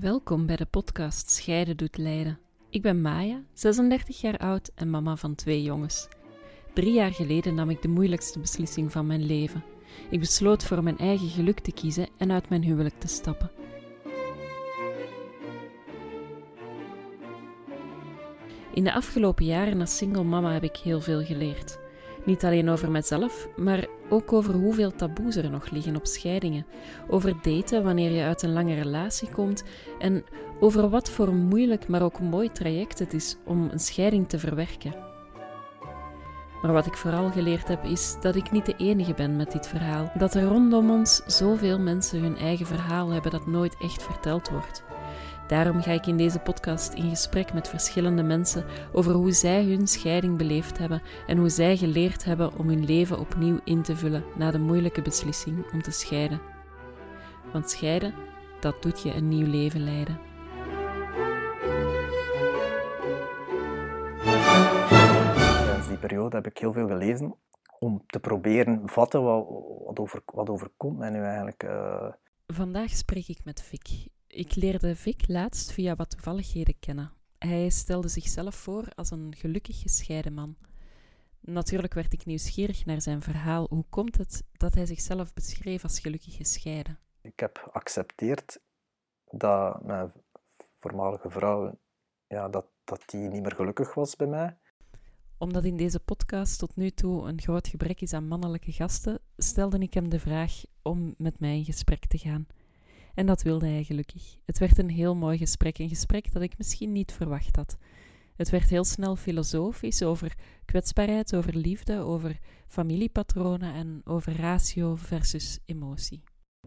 Welkom bij de podcast Scheiden doet lijden. Ik ben Maya, 36 jaar oud en mama van twee jongens. Drie jaar geleden nam ik de moeilijkste beslissing van mijn leven. Ik besloot voor mijn eigen geluk te kiezen en uit mijn huwelijk te stappen. In de afgelopen jaren als single mama heb ik heel veel geleerd. Niet alleen over mezelf, maar ook over hoeveel taboes er nog liggen op scheidingen. Over daten wanneer je uit een lange relatie komt en over wat voor moeilijk, maar ook mooi traject het is om een scheiding te verwerken. Maar wat ik vooral geleerd heb is dat ik niet de enige ben met dit verhaal. Dat er rondom ons zoveel mensen hun eigen verhaal hebben dat nooit echt verteld wordt. Daarom ga ik in deze podcast in gesprek met verschillende mensen over hoe zij hun scheiding beleefd hebben en hoe zij geleerd hebben om hun leven opnieuw in te vullen na de moeilijke beslissing om te scheiden. Want scheiden, dat doet je een nieuw leven leiden. Tijdens die periode heb ik heel veel gelezen om te proberen vatten wat, wat, over, wat overkomt mij nu eigenlijk. Uh... Vandaag spreek ik met Vic. Ik leerde Vic laatst via wat toevalligheden kennen. Hij stelde zichzelf voor als een gelukkig gescheiden man. Natuurlijk werd ik nieuwsgierig naar zijn verhaal. Hoe komt het dat hij zichzelf beschreef als gelukkig gescheiden? Ik heb geaccepteerd dat mijn voormalige vrouw ja, dat, dat die niet meer gelukkig was bij mij. Omdat in deze podcast tot nu toe een groot gebrek is aan mannelijke gasten, stelde ik hem de vraag om met mij in gesprek te gaan. En dat wilde hij gelukkig. Het werd een heel mooi gesprek, een gesprek dat ik misschien niet verwacht had. Het werd heel snel filosofisch over kwetsbaarheid, over liefde, over familiepatronen en over ratio versus emotie.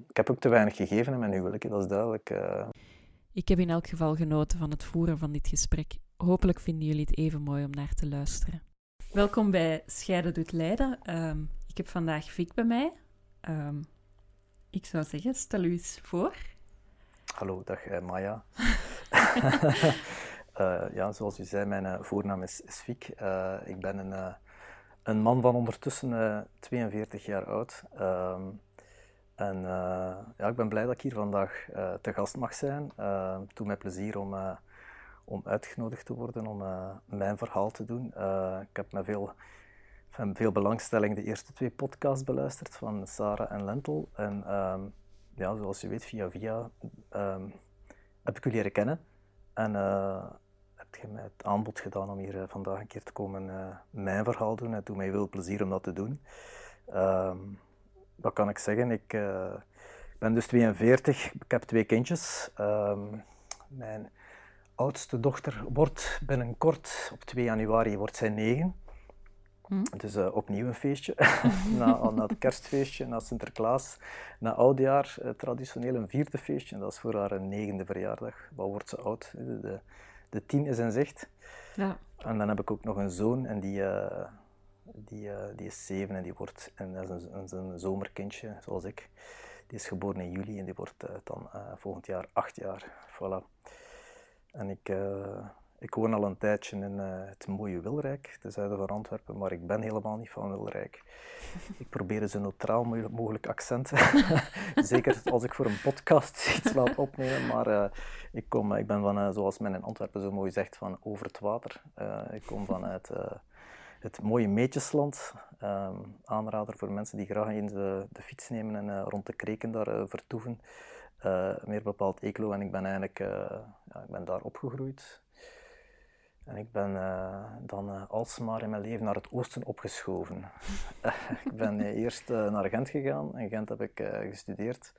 Ik heb ook te weinig gegeven in mijn huwelijk, dat is duidelijk. Uh... Ik heb in elk geval genoten van het voeren van dit gesprek. Hopelijk vinden jullie het even mooi om naar te luisteren. Welkom bij Scheiden doet Leiden. Um, ik heb vandaag Vic bij mij. Um, ik zou zeggen, stel u eens voor. Hallo, dag uh, Maya. uh, ja, zoals u zei, mijn uh, voornaam is, is Fiek. ik ben een, een man van ondertussen 42 jaar oud. Ehm, en ja, ik ben blij dat ik hier vandaag te gast mag zijn. het doet mij plezier om, om uitgenodigd te worden om mijn verhaal te doen. ik heb me veel heb veel belangstelling de eerste twee podcasts beluisterd van Sarah en Lentel. En ehm, ja, zoals je weet, via via um, heb ik jullie leren kennen. En uh, heb je mij het aanbod gedaan om hier uh, vandaag een keer te komen uh, mijn verhaal doen. Het doet mij veel plezier om dat te doen. Um, wat kan ik zeggen? Ik ben dus 42, ik heb twee kindjes. mijn oudste dochter wordt binnenkort, op 2 januari, wordt zij 9. Hm? Dus uh, opnieuw een feestje. na, na het kerstfeestje, na Sinterklaas, na oudjaar, uh, traditioneel een vierde feestje. En dat is voor haar negende verjaardag. Wat wordt ze oud? De, de, de tien is in zicht. Ja. En dan heb ik ook nog een zoon en die, uh, die, die is zeven en die wordt, en dat is een, een, zomerkindje zoals ik. Die is geboren in juli en die wordt dan volgend jaar acht jaar. Voilà. En ik ik woon al een tijdje in uh, het mooie Wilrijk, ten zuiden van Antwerpen, maar ik ben helemaal niet van Wilrijk. Ik probeer zo neutraal mogelijk accent. Zeker als ik voor een podcast iets laat opnemen, maar uh, ik, kom, ik ben van, uh, zoals men in Antwerpen zo mooi zegt, van over het water. ik kom vanuit het mooie Meetjesland. Um, aanrader voor mensen die graag eens de, de fiets nemen en rond de kreken daar vertoeven. meer bepaald Eeklo en ik ben eigenlijk ja, ik ben daar opgegroeid. En ik ben uh, dan uh, alsmaar in mijn leven naar het oosten opgeschoven. ik ben uh, eerst naar Gent gegaan. In Gent heb ik gestudeerd.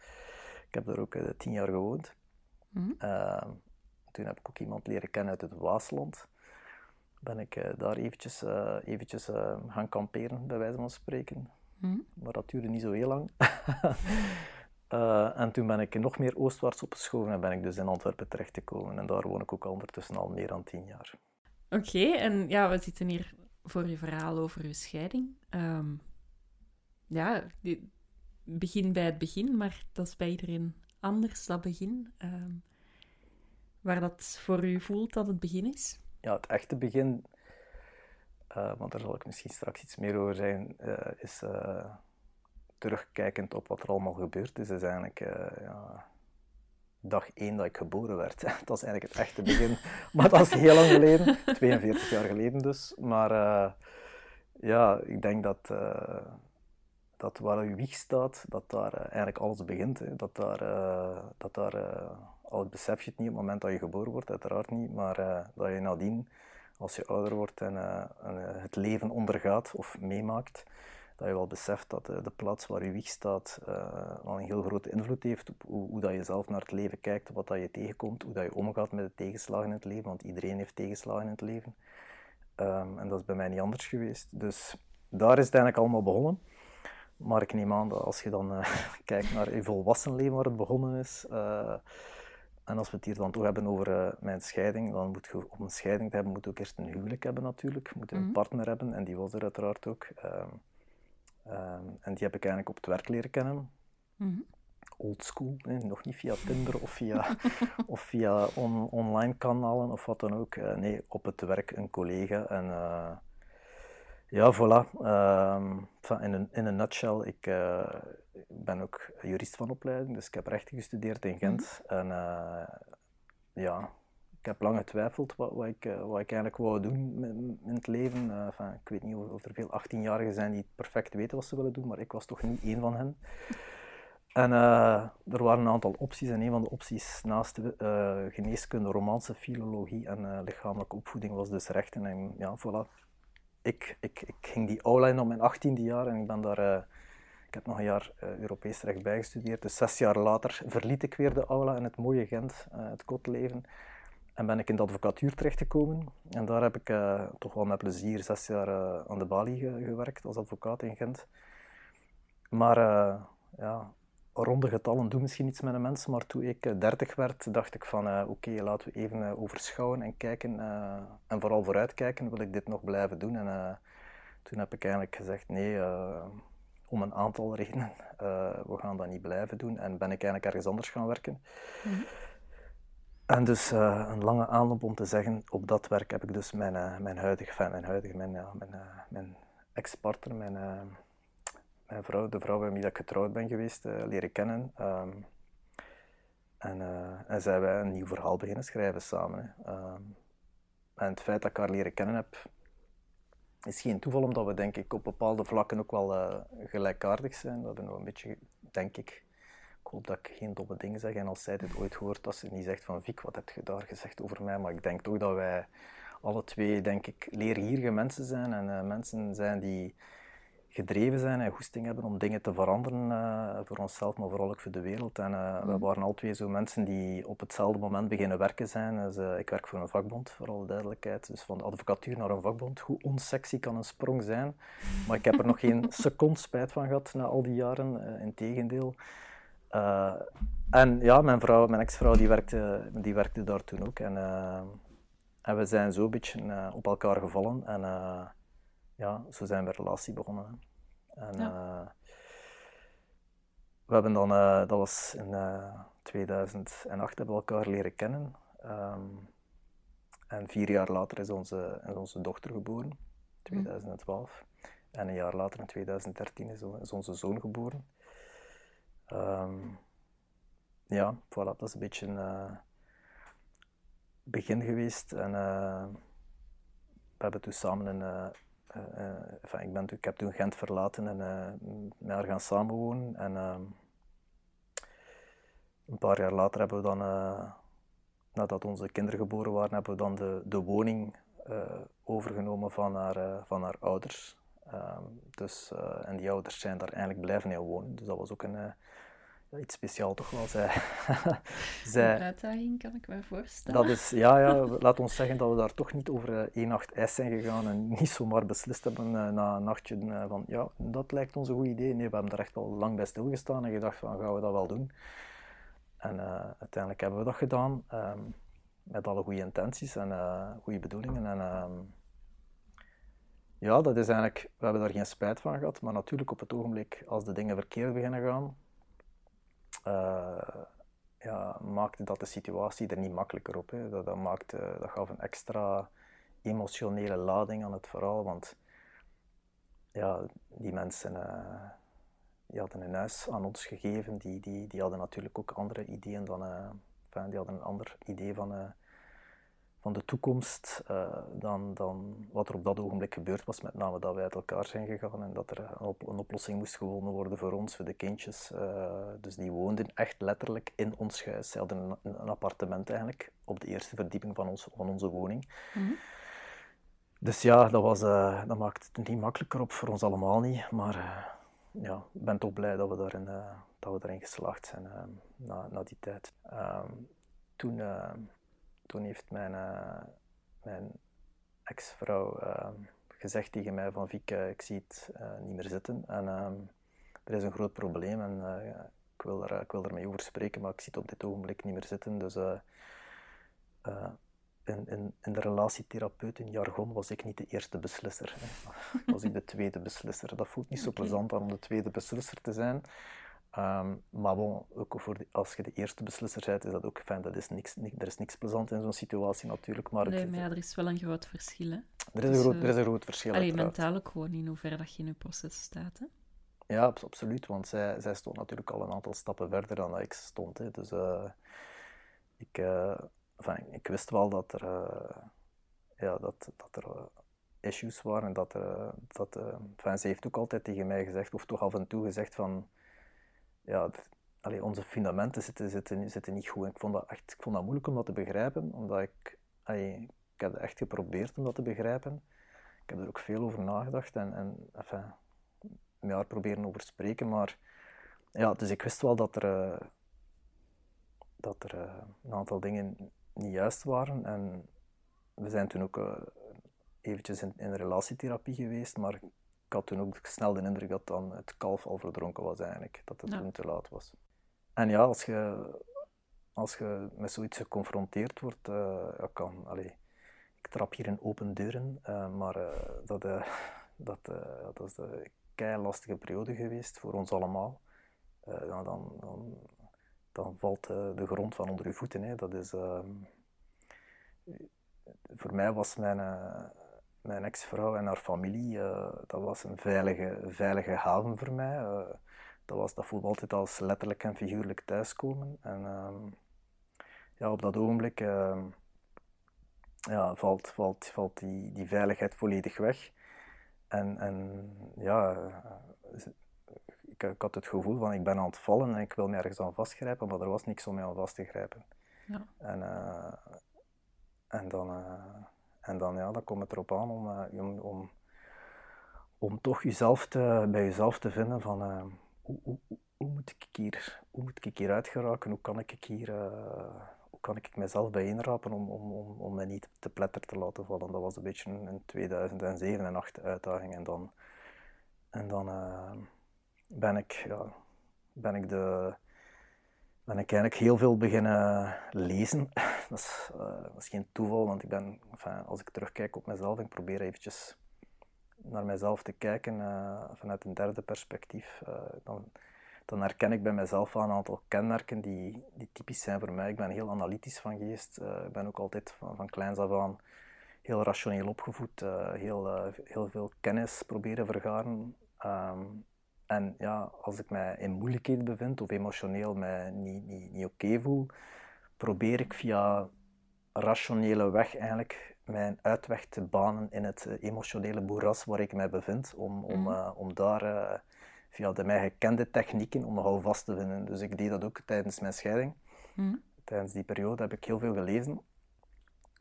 Ik heb daar ook tien jaar gewoond. Mm toen heb ik ook iemand leren kennen uit het Waasland. Ben ik daar eventjes, eventjes gaan kamperen, bij wijze van spreken. Mm Maar dat duurde niet zo heel lang. en toen ben ik nog meer oostwaarts opgeschoven en ben ik dus in Antwerpen terechtgekomen. En daar woon ik ook ondertussen al meer dan tien jaar. Oké, en ja, we zitten hier voor je verhaal over je scheiding. Um, ja, begin bij het begin, maar dat is bij iedereen anders, dat begin. Um, waar dat voor u voelt dat het begin is? Ja, het echte begin, uh, want daar zal ik misschien straks iets meer over zeggen, uh, is uh, terugkijkend op wat er allemaal gebeurd is, is eigenlijk ja, dag één dat ik geboren werd. dat is eigenlijk het echte begin. maar dat is heel lang geleden, 42 jaar geleden dus. Maar uh, ja, ik denk dat, uh, dat waar je wieg staat, dat daar uh, eigenlijk alles begint. Hè. Dat daar, dat daar al besef je het niet op het moment dat je geboren wordt, uiteraard niet, maar dat je nadien, als je ouder wordt en, en het leven ondergaat of meemaakt, dat je wel beseft dat de, de plaats waar je wieg staat uh, wel een heel grote invloed heeft op hoe, hoe, dat je zelf naar het leven kijkt, wat dat je tegenkomt, hoe dat je omgaat met de tegenslagen in het leven, want iedereen heeft tegenslagen in het leven. Um, en dat is bij mij niet anders geweest. Dus daar is het eigenlijk allemaal begonnen. Maar ik neem aan dat als je dan uh, kijkt naar je volwassen leven waar het begonnen is, uh, en als we het hier dan toch hebben over uh, mijn scheiding, dan moet je, om een scheiding te hebben, moet je ook eerst een huwelijk hebben natuurlijk. Je moet een mm -hmm. partner hebben, en die was er uiteraard ook. Um, Um, en die heb ik eigenlijk op het werk leren kennen. Mm -hmm. Old school, nog niet via Tinder of via, of via on, online kanalen of wat dan ook. Uh, nee, op het werk een collega. En uh, ja, voilà. Um, in, een, in een nutshell, ik uh, ben ook jurist van opleiding, dus ik heb rechten gestudeerd in Gent. Mm -hmm. En ja, ik heb lang getwijfeld wat, wat, ik, eh, wat ik eigenlijk wou doen in het leven. Uh, ik weet niet of er veel 18-jarigen zijn die perfect weten wat ze willen doen, maar ik was toch niet één van hen. En uh, er waren een aantal opties en een van de opties naast de, geneeskunde, romance, filologie en lichamelijke opvoeding was dus rechten. En ja, voilà. Ik, ik, ik ging die in op mijn 18e jaar en ik ben daar... ik heb nog een jaar Europees recht bijgestudeerd, dus zes jaar later verliet ik weer de aula in het mooie Gent, het kotleven. En ben ik in de advocatuur terechtgekomen. En daar heb ik uh, toch wel met plezier zes jaar uh, aan de balie ge gewerkt als advocaat in Gent. Maar uh, ja, ronde getallen doen misschien iets met een mens. Maar toen ik dertig werd, dacht ik van oké, laten we even overschouwen en kijken. en vooral vooruitkijken, wil ik dit nog blijven doen? En toen heb ik eigenlijk gezegd nee, om een aantal redenen. we gaan dat niet blijven doen. En ben ik eigenlijk ergens anders gaan werken. -hmm. En dus uh, een lange aanloop om te zeggen, op dat werk heb ik dus mijn, uh, mijn huidige, mijn huidige, mijn, uh, mijn, mijn ex-partner, mijn, mijn vrouw, de vrouw met wie ik getrouwd ben geweest, leren kennen. Um, en, en zijn wij een nieuw verhaal beginnen schrijven samen. Um, en het feit dat ik haar leren kennen heb, is geen toeval, omdat we denk ik op bepaalde vlakken ook wel gelijkaardig zijn. We hebben nog een beetje, denk ik, ik hoop dat ik geen domme dingen zeg. En als zij dit ooit hoort, dat ze niet zegt van Vic, wat heb je daar gezegd over mij? Maar ik denk toch dat wij alle twee, denk ik, leergierige mensen zijn. En uh, mensen zijn die gedreven zijn en goesting hebben om dingen te veranderen uh, voor onszelf, maar vooral ook voor de wereld. En uh, we waren al twee zo mensen die op hetzelfde moment beginnen werken zijn. Dus, ik werk voor een vakbond, voor alle duidelijkheid. Dus van de advocatuur naar een vakbond. Hoe onsexy kan een sprong zijn? Maar ik heb er nog geen seconde spijt van gehad na al die jaren. Integendeel. Uh, en ja, mijn vrouw, mijn ex-vrouw, die werkte, die werkte daar toen ook. En, uh, en we zijn zo een beetje uh, op elkaar gevallen. En ja, zo zijn we een relatie begonnen. En, ja. we hebben dan, dat was in 2008, hebben we elkaar leren kennen. Um, en vier jaar later is onze, is onze dochter geboren, 2012. Mm. En een jaar later, in 2013, is, is onze zoon geboren. Um, ja, voilà, dat is een beetje een uh, begin geweest. En uh, we hebben toen samen een. Uh, enfin, ik, ben, ik heb toen Gent verlaten en met haar gaan samenwonen. En ehm, een paar jaar later hebben we dan, nadat onze kinderen geboren waren, hebben we dan de, de woning overgenomen van haar, van haar ouders. Um, dus, en die ouders zijn daar eigenlijk blijven in wonen. Dus dat was ook een iets speciaal toch wel. Zij, zij, een uitdaging kan ik me voorstellen. Dat is, ja, ja, laat ons zeggen dat we daar toch niet over uh, één nacht ijs zijn gegaan en niet zomaar beslist hebben uh, na een nachtje uh, van ja, dat lijkt ons een goed idee. Nee, we hebben daar echt wel lang bij stilgestaan en gedacht van gaan we dat wel doen. En uiteindelijk hebben we dat gedaan um, met alle goede intenties en goede bedoelingen. En, ehm, ja, dat is eigenlijk, we hebben daar geen spijt van gehad, maar natuurlijk op het ogenblik als de dingen verkeerd beginnen gaan, uh, ja, maakte dat de situatie er niet makkelijker op. Hè. Dat, dat, maakte, dat gaf een extra emotionele lading aan het verhaal, want ja, die mensen uh, die hadden een huis aan ons gegeven, die, die, die hadden natuurlijk ook andere ideeën dan, uh, die hadden een ander idee van, van de toekomst dan, dan wat er op dat ogenblik gebeurd was. Met name dat wij uit elkaar zijn gegaan en dat er een, op, een oplossing moest gewonnen worden voor ons, voor de kindjes. dus die woonden echt letterlijk in ons huis. Ze hadden een, een, appartement eigenlijk op de eerste verdieping van, ons, van onze woning. Mhm. Dus ja, dat, was, uh, dat maakt het niet makkelijker op voor ons allemaal niet. Maar ja, ik ben toch blij dat we daarin, dat we daarin geslaagd zijn na, na die tijd. Ehm, toen, toen heeft mijn, mijn ex-vrouw ehm, gezegd tegen mij van Viek, ik zie het niet meer zitten. En ehm, er is een groot probleem en ik, wil er, ik wil ermee over spreken, maar ik zie het op dit ogenblik niet meer zitten. Dus in, in, in, de relatietherapeut in jargon was ik niet de eerste beslisser. Hè. Was ik de tweede beslisser. Dat voelt niet zo plezant om de tweede beslisser te zijn. Ehm, maar bon, ook voor als je de eerste beslisser bent, is dat ook fijn. Dat is niks, er is niks plezant in zo'n situatie natuurlijk. Maar nee, maar ja, er is wel een groot verschil. Hè? Er, is een dus, groot, er is een groot verschil. Alleen mentaal ook gewoon in hoeverre dat je in je proces staat. Hè? Ja, absoluut. Want zij, zij stond natuurlijk al een aantal stappen verder dan ik stond. Hè. Dus uh, ik. Uh, enfin, ik wist wel dat er, uh, ja, dat, dat er issues waren. Dat, dat, enfin, ze heeft ook altijd tegen mij gezegd, of toch af en toe gezegd van, ja, onze fundamenten zitten, zitten, zitten niet goed. Ik vond, dat echt, ik vond dat moeilijk om dat te begrijpen, omdat ik, allee, ik heb echt geprobeerd om dat te begrijpen. Ik heb er ook veel over nagedacht en, en enfin, haar proberen over spreken, maar ja, dus ik wist wel dat er, dat er een aantal dingen niet juist waren. En we zijn toen ook uh, eventjes in, in relatietherapie geweest, maar ik had toen ook snel de indruk dat dan het kalf al verdronken was eigenlijk, dat het toen te laat was. En ja, als je, als je met zoiets geconfronteerd wordt, uh, ja, kan, allez, ik trap hier in open deuren, uh, maar dat, dat, dat is een kei lastige periode geweest voor ons allemaal. dan, dan, dan dan valt eh, de grond van onder je voeten. Hè. Dat is, ehm, voor mij was mijn, uh, mijn ex-vrouw en haar familie uh, dat was een veilige, veilige haven voor mij. dat, was, dat voelde altijd als letterlijk en figuurlijk thuiskomen. En ehm, ja, op dat ogenblik ehm, ja, valt, valt, valt die, die veiligheid volledig weg. En, en ja, ik, had het gevoel van ik ben aan het vallen en ik wil me ergens aan vastgrijpen, maar er was niks om me aan vast te grijpen. Ja. En, en, dan, en dan, ja, dan komt het erop aan om, uh, om, om, om, toch jezelf te, bij jezelf te vinden van hoe, hoe, hoe, moet ik hier, hoe moet ik hier uitgeraken, hoe kan ik hier, hoe kan ik mezelf bijeenrapen om, om, om, om mij niet te pletter te laten vallen. Dat was een beetje een 2007 en 2008 uitdaging en dan, en dan ben ik, ja, ben ik, de, ben ik eigenlijk heel veel beginnen lezen. Dat is, uh, dat is geen toeval, want ik ben, als ik terugkijk op mezelf, ik probeer eventjes naar mezelf te kijken uh, vanuit een derde perspectief, uh, dan, dan herken ik bij mezelf wel een aantal kenmerken die, die typisch zijn voor mij. Ik ben heel analytisch van geest. ik ben ook altijd van, van kleins af aan heel rationeel opgevoed, heel, heel veel kennis proberen vergaren. Um, en ja, als ik mij in moeilijkheden bevind of emotioneel mij niet, niet, niet oké voel, probeer ik via rationele weg eigenlijk mijn uitweg te banen in het eh, emotionele boeras waar ik mij bevind, om, om, mhm. eh, om daar uh, via de mij gekende technieken om me vast te vinden. Dus ik deed dat ook tijdens mijn scheiding. Mhm. Tijdens die periode heb ik heel veel gelezen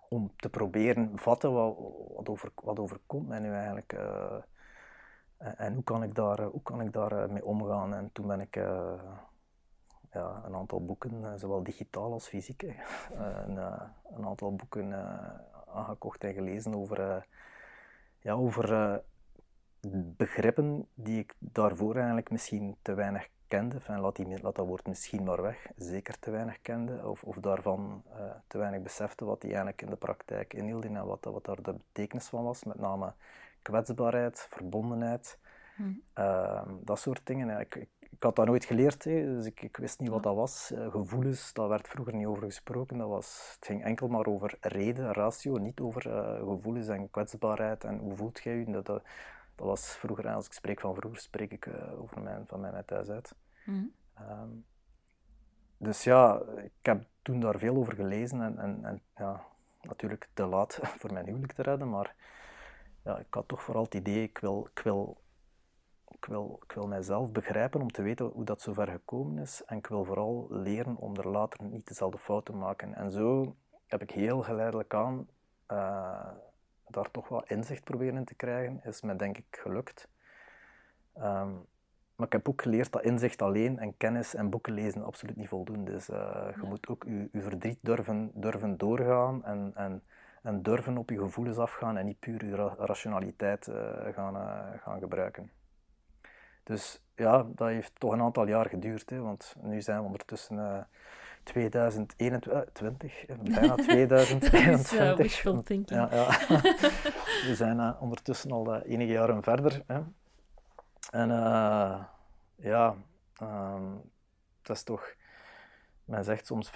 om te proberen vatten wat, wat, over, wat overkomt mij nu eigenlijk. En, hoe kan ik daar, hoe kan ik daar eh, mee omgaan? En toen ben ik uh, ja, een aantal boeken, eh, zowel digitaal als fysiek, een, een, aantal boeken aangekocht en gelezen over, ja, over begrippen die ik daarvoor eigenlijk misschien te weinig kende. Enfin, laat, die, laat dat woord misschien maar weg, zeker te weinig kende, of, of daarvan te weinig besefte wat die eigenlijk in de praktijk inhielden en wat, wat daar de betekenis van was. Met name kwetsbaarheid, verbondenheid, hmm. Ehm, dat soort dingen. ik, ik, ik, had dat nooit geleerd, hè, dus ik, ik, wist niet wat dat was. Uh, gevoelens, daar werd vroeger niet over gesproken. Dat was, het ging enkel maar over reden, ratio, niet over uh, gevoelens en kwetsbaarheid en hoe voelt jij je. Dat, dat, dat, was vroeger, als ik spreek van vroeger, spreek ik uh, over mijn, van mijn thuis uit. Hmm. Um, dus ja, ik heb toen daar veel over gelezen en, en, en ja, natuurlijk te laat voor mijn huwelijk te redden, maar ja, ik had toch vooral het idee, ik wil, ik wil ik wil, ik wil mijzelf begrijpen om te weten hoe dat zo ver gekomen is. En ik wil vooral leren om er later niet dezelfde fouten te maken. En zo heb ik heel geleidelijk aan uh, daar toch wat inzicht proberen in te krijgen. Is me denk ik gelukt. Um, maar ik heb ook geleerd dat inzicht alleen en kennis en boeken lezen absoluut niet voldoen. Dus uh, je moet ook je, je verdriet durven, durven doorgaan en, en, en durven op je gevoelens afgaan en niet puur je rationaliteit uh, gaan, gaan gebruiken. Dus ja, dat heeft toch een aantal jaar geduurd, hè, want nu zijn we ondertussen uh, 2021, bijna 2021. uh, wishful thinking. Ja, ja. we zijn ondertussen al enige jaren verder. Hè. En ja, um, dat is toch, men zegt soms,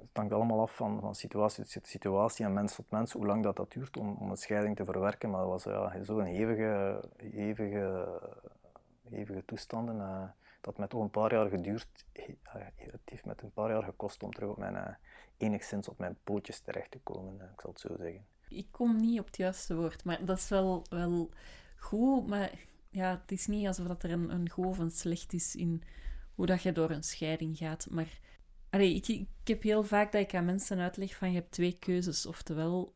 het hangt allemaal af van, van situatie tot situatie en mens tot mens, hoe lang dat, dat duurt om, om een scheiding te verwerken. Maar dat was ja, zo'n hevige, hevige hevige toestanden. Uh, dat met een paar jaar geduurd. het heeft met een paar jaar gekost om terug op mijn, uh, enigszins op mijn pootjes terecht te komen, ik zal het zo zeggen. Ik kom niet op het juiste woord, maar dat is wel, wel goed. Maar ja, het is niet alsof dat er een, een goed slecht is in hoe dat je door een scheiding gaat. Maar allee, ik, heb heel vaak dat ik aan mensen uitleg van je hebt twee keuzes. Oftewel,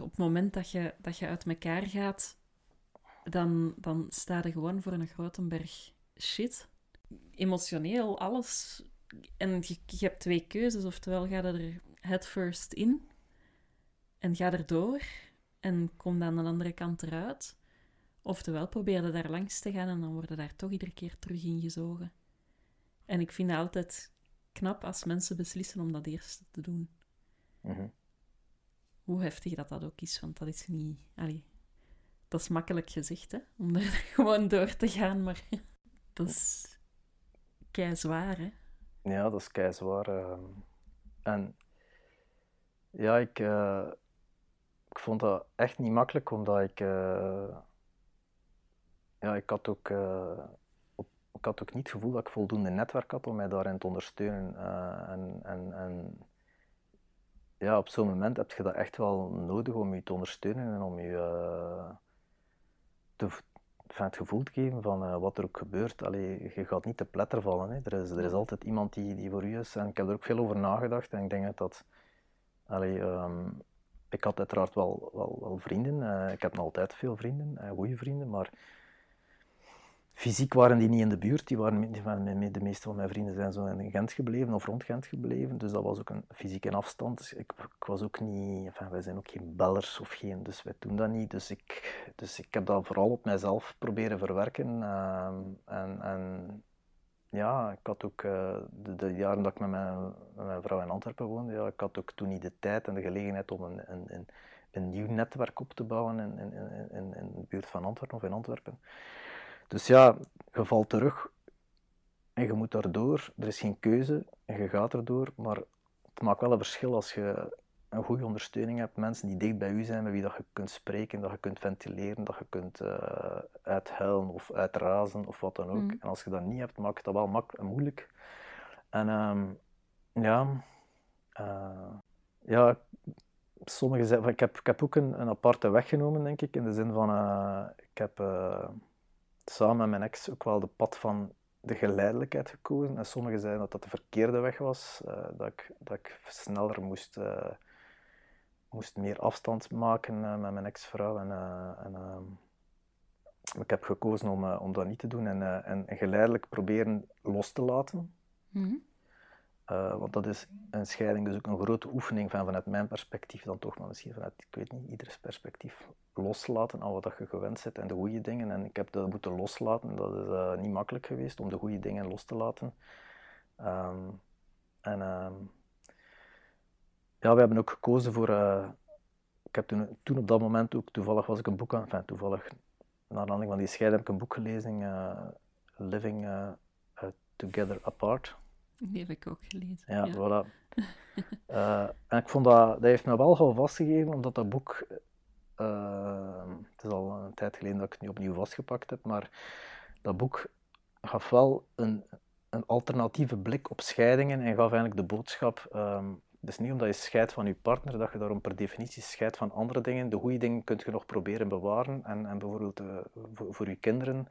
op het moment dat je, dat je uit elkaar gaat, dan, dan sta je gewoon voor een grote berg shit. Emotioneel, alles. En je, je hebt twee keuzes. Oftewel ga je er head first in en ga er door en kom dan aan de andere kant eruit. Oftewel probeer je daar langs te gaan en dan worden daar toch iedere keer terug ingezogen. En ik vind altijd knap als mensen beslissen om dat eerste te doen. Mhm. Hoe heftig dat dat ook is, want dat is niet... Allee, dat is makkelijk gezegd, hè? Om er gewoon door te gaan, maar dat is kei zwaar, hè? Ja, dat is kei zwaar. Uh... En ja, ik, uh... ik vond dat echt niet makkelijk, omdat ik. Uh... Ja, ik had ook. Ik had ook niet het gevoel dat ik voldoende netwerk had om mij daarin te ondersteunen. en, en, en ja, op zo'n moment heb je dat echt wel nodig om je te ondersteunen en om je van het gevoel te geven van uh, wat er ook gebeurt. Allee, je gaat niet te pletter vallen. Hè. Er, is, er is altijd iemand die, die voor u is. En ik heb er ook veel over nagedacht. En ik denk dat dat... Allee, um, ik had uiteraard wel, wel, wel vrienden. Uh, ik heb nog altijd veel vrienden, uh, goede vrienden. Maar fysiek waren die niet in de buurt. Die waren, de meeste van mijn vrienden zijn zo in Gent gebleven of rond Gent gebleven. Dus dat was ook een fysieke afstand. Dus ik, ik, was ook niet, enfin, wij zijn ook geen bellers of geen, dus wij doen dat niet. Dus ik, dus ik heb dat vooral op mijzelf proberen verwerken. Uh, en, en ja, ik had ook uh, de, jaren dat ik met mijn, met mijn, vrouw in Antwerpen woonde, ja, ik had ook toen niet de tijd en de gelegenheid om een, een, een, een nieuw netwerk op te bouwen in, in, in, in de buurt van Antwerpen of in Antwerpen. Dus ja, je valt terug en je moet daardoor. Er is geen keuze en je gaat erdoor. Maar het maakt wel een verschil als je een goede ondersteuning hebt. Mensen die dicht bij u zijn, met wie dat je kunt spreken, dat je kunt ventileren, dat je kunt uh, uithuilen of uitrazen of wat dan ook. Mm. En als je dat niet hebt, maakt dat wel mak moeilijk. En um, ja, uh, ja, sommigen zeggen, ik heb, ik heb ook een, een aparte weg genomen, denk ik, in de zin van, uh, ik heb samen met mijn ex ook wel de pad van de geleidelijkheid gekozen. En sommigen zeiden dat dat de verkeerde weg was, uh, dat, ik, dat ik sneller moest, uh, moest meer afstand maken uh, met mijn ex-vrouw. En, ehm, ik heb gekozen om, om dat niet te doen en, en geleidelijk proberen los te laten. -hmm. Uh, want dat is een scheiding dus ook een grote oefening van vanuit mijn perspectief dan toch, maar misschien vanuit, ik weet niet, ieders perspectief loslaten aan wat je gewend zit en de goede dingen. En ik heb dat moeten loslaten, dat is uh, niet makkelijk geweest om de goede dingen los te laten. Um, en um, ja, we hebben ook gekozen voor, uh, ik heb toen, toen op dat moment ook, toevallig was ik een boek aan, enfin toevallig, naar aanleiding van die scheiding heb ik een boek gelezen, Living Together Apart die heb ik ook gelezen. Ja, voilà. uh, en ik vond dat, dat heeft me wel al vastgegeven, omdat dat boek, uh, het is al een tijd geleden dat ik het nu opnieuw vastgepakt heb, maar dat boek gaf wel een, een alternatieve blik op scheidingen en gaf eigenlijk de boodschap. Um, dus niet omdat je scheidt van je partner, dat je daarom per definitie scheidt van andere dingen. De goede dingen kun je nog proberen bewaren. En, en bijvoorbeeld uh, voor, voor je kinderen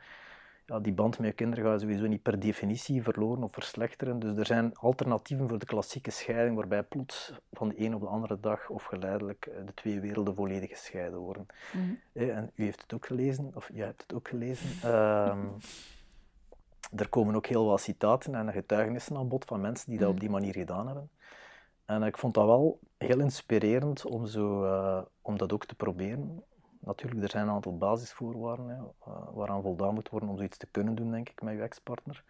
ja, die band met je kinderen gaat sowieso niet per definitie verloren of verslechteren. Dus er zijn alternatieven voor de klassieke scheiding, waarbij plots van de een op de andere dag of geleidelijk eh, de twee werelden volledig gescheiden worden. Mm En u heeft het ook gelezen, of jij hebt het ook gelezen. Ehm, er komen ook heel wat citaten en getuigenissen aan bod van mensen die dat op mhm. die manier gedaan hebben. En ik vond dat wel heel inspirerend om, zo, uh, om dat ook te proberen natuurlijk, er zijn een aantal basisvoorwaarden hè, eh, waaraan voldaan moet worden om zoiets te kunnen doen, denk ik, met je ex-partner.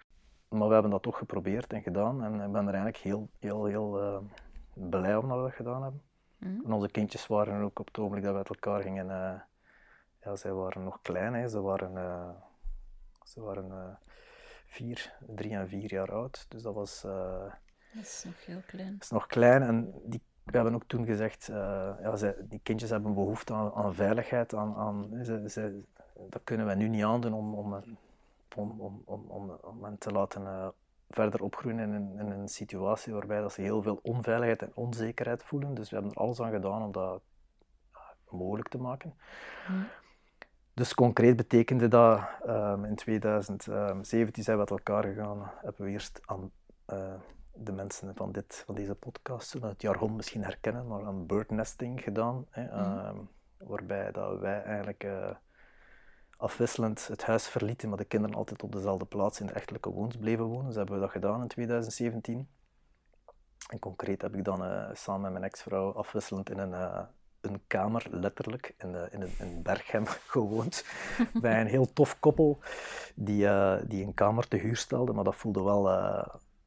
Maar we hebben dat toch geprobeerd en gedaan. En ik ben er eigenlijk heel, heel, heel uh, blij om dat we dat gedaan hebben. Mm. En onze kindjes waren ook op het ogenblik dat we uit elkaar gingen... Uh, ja, zij waren nog klein, hè. ze waren, ze waren vier, drie en vier jaar oud. Dus dat was... dat is nog heel klein. Dat is nog klein en die we hebben ook toen gezegd, uh, ja, zij, die kindjes hebben behoefte aan, aan veiligheid. Aan, aan, dat kunnen we nu niet aandoen om, om, om, om, om, om hen te laten uh, verder opgroeien in, in, in, een situatie waarbij dat ze heel veel onveiligheid en onzekerheid voelen. Dus we hebben er alles aan gedaan om dat uh, mogelijk te maken. Mm. Dus concreet betekende dat um, in 2017 zijn we uit elkaar gegaan, hebben we eerst aan de mensen van, dit, van deze podcast zullen het jargon misschien herkennen, maar een birdnesting gedaan. Hè, mhm. ehm, waarbij dat wij eigenlijk uh, afwisselend het huis verlieten, maar de kinderen altijd op dezelfde plaats in de echtelijke woons bleven wonen. Dus hebben we dat gedaan in 2017. En concreet heb ik dan uh, samen met mijn ex-vrouw afwisselend in een, uh, een kamer, letterlijk, in, in, een, in Berghem gewoond. bij een heel tof koppel die, die een kamer te huur stelde, maar dat voelde wel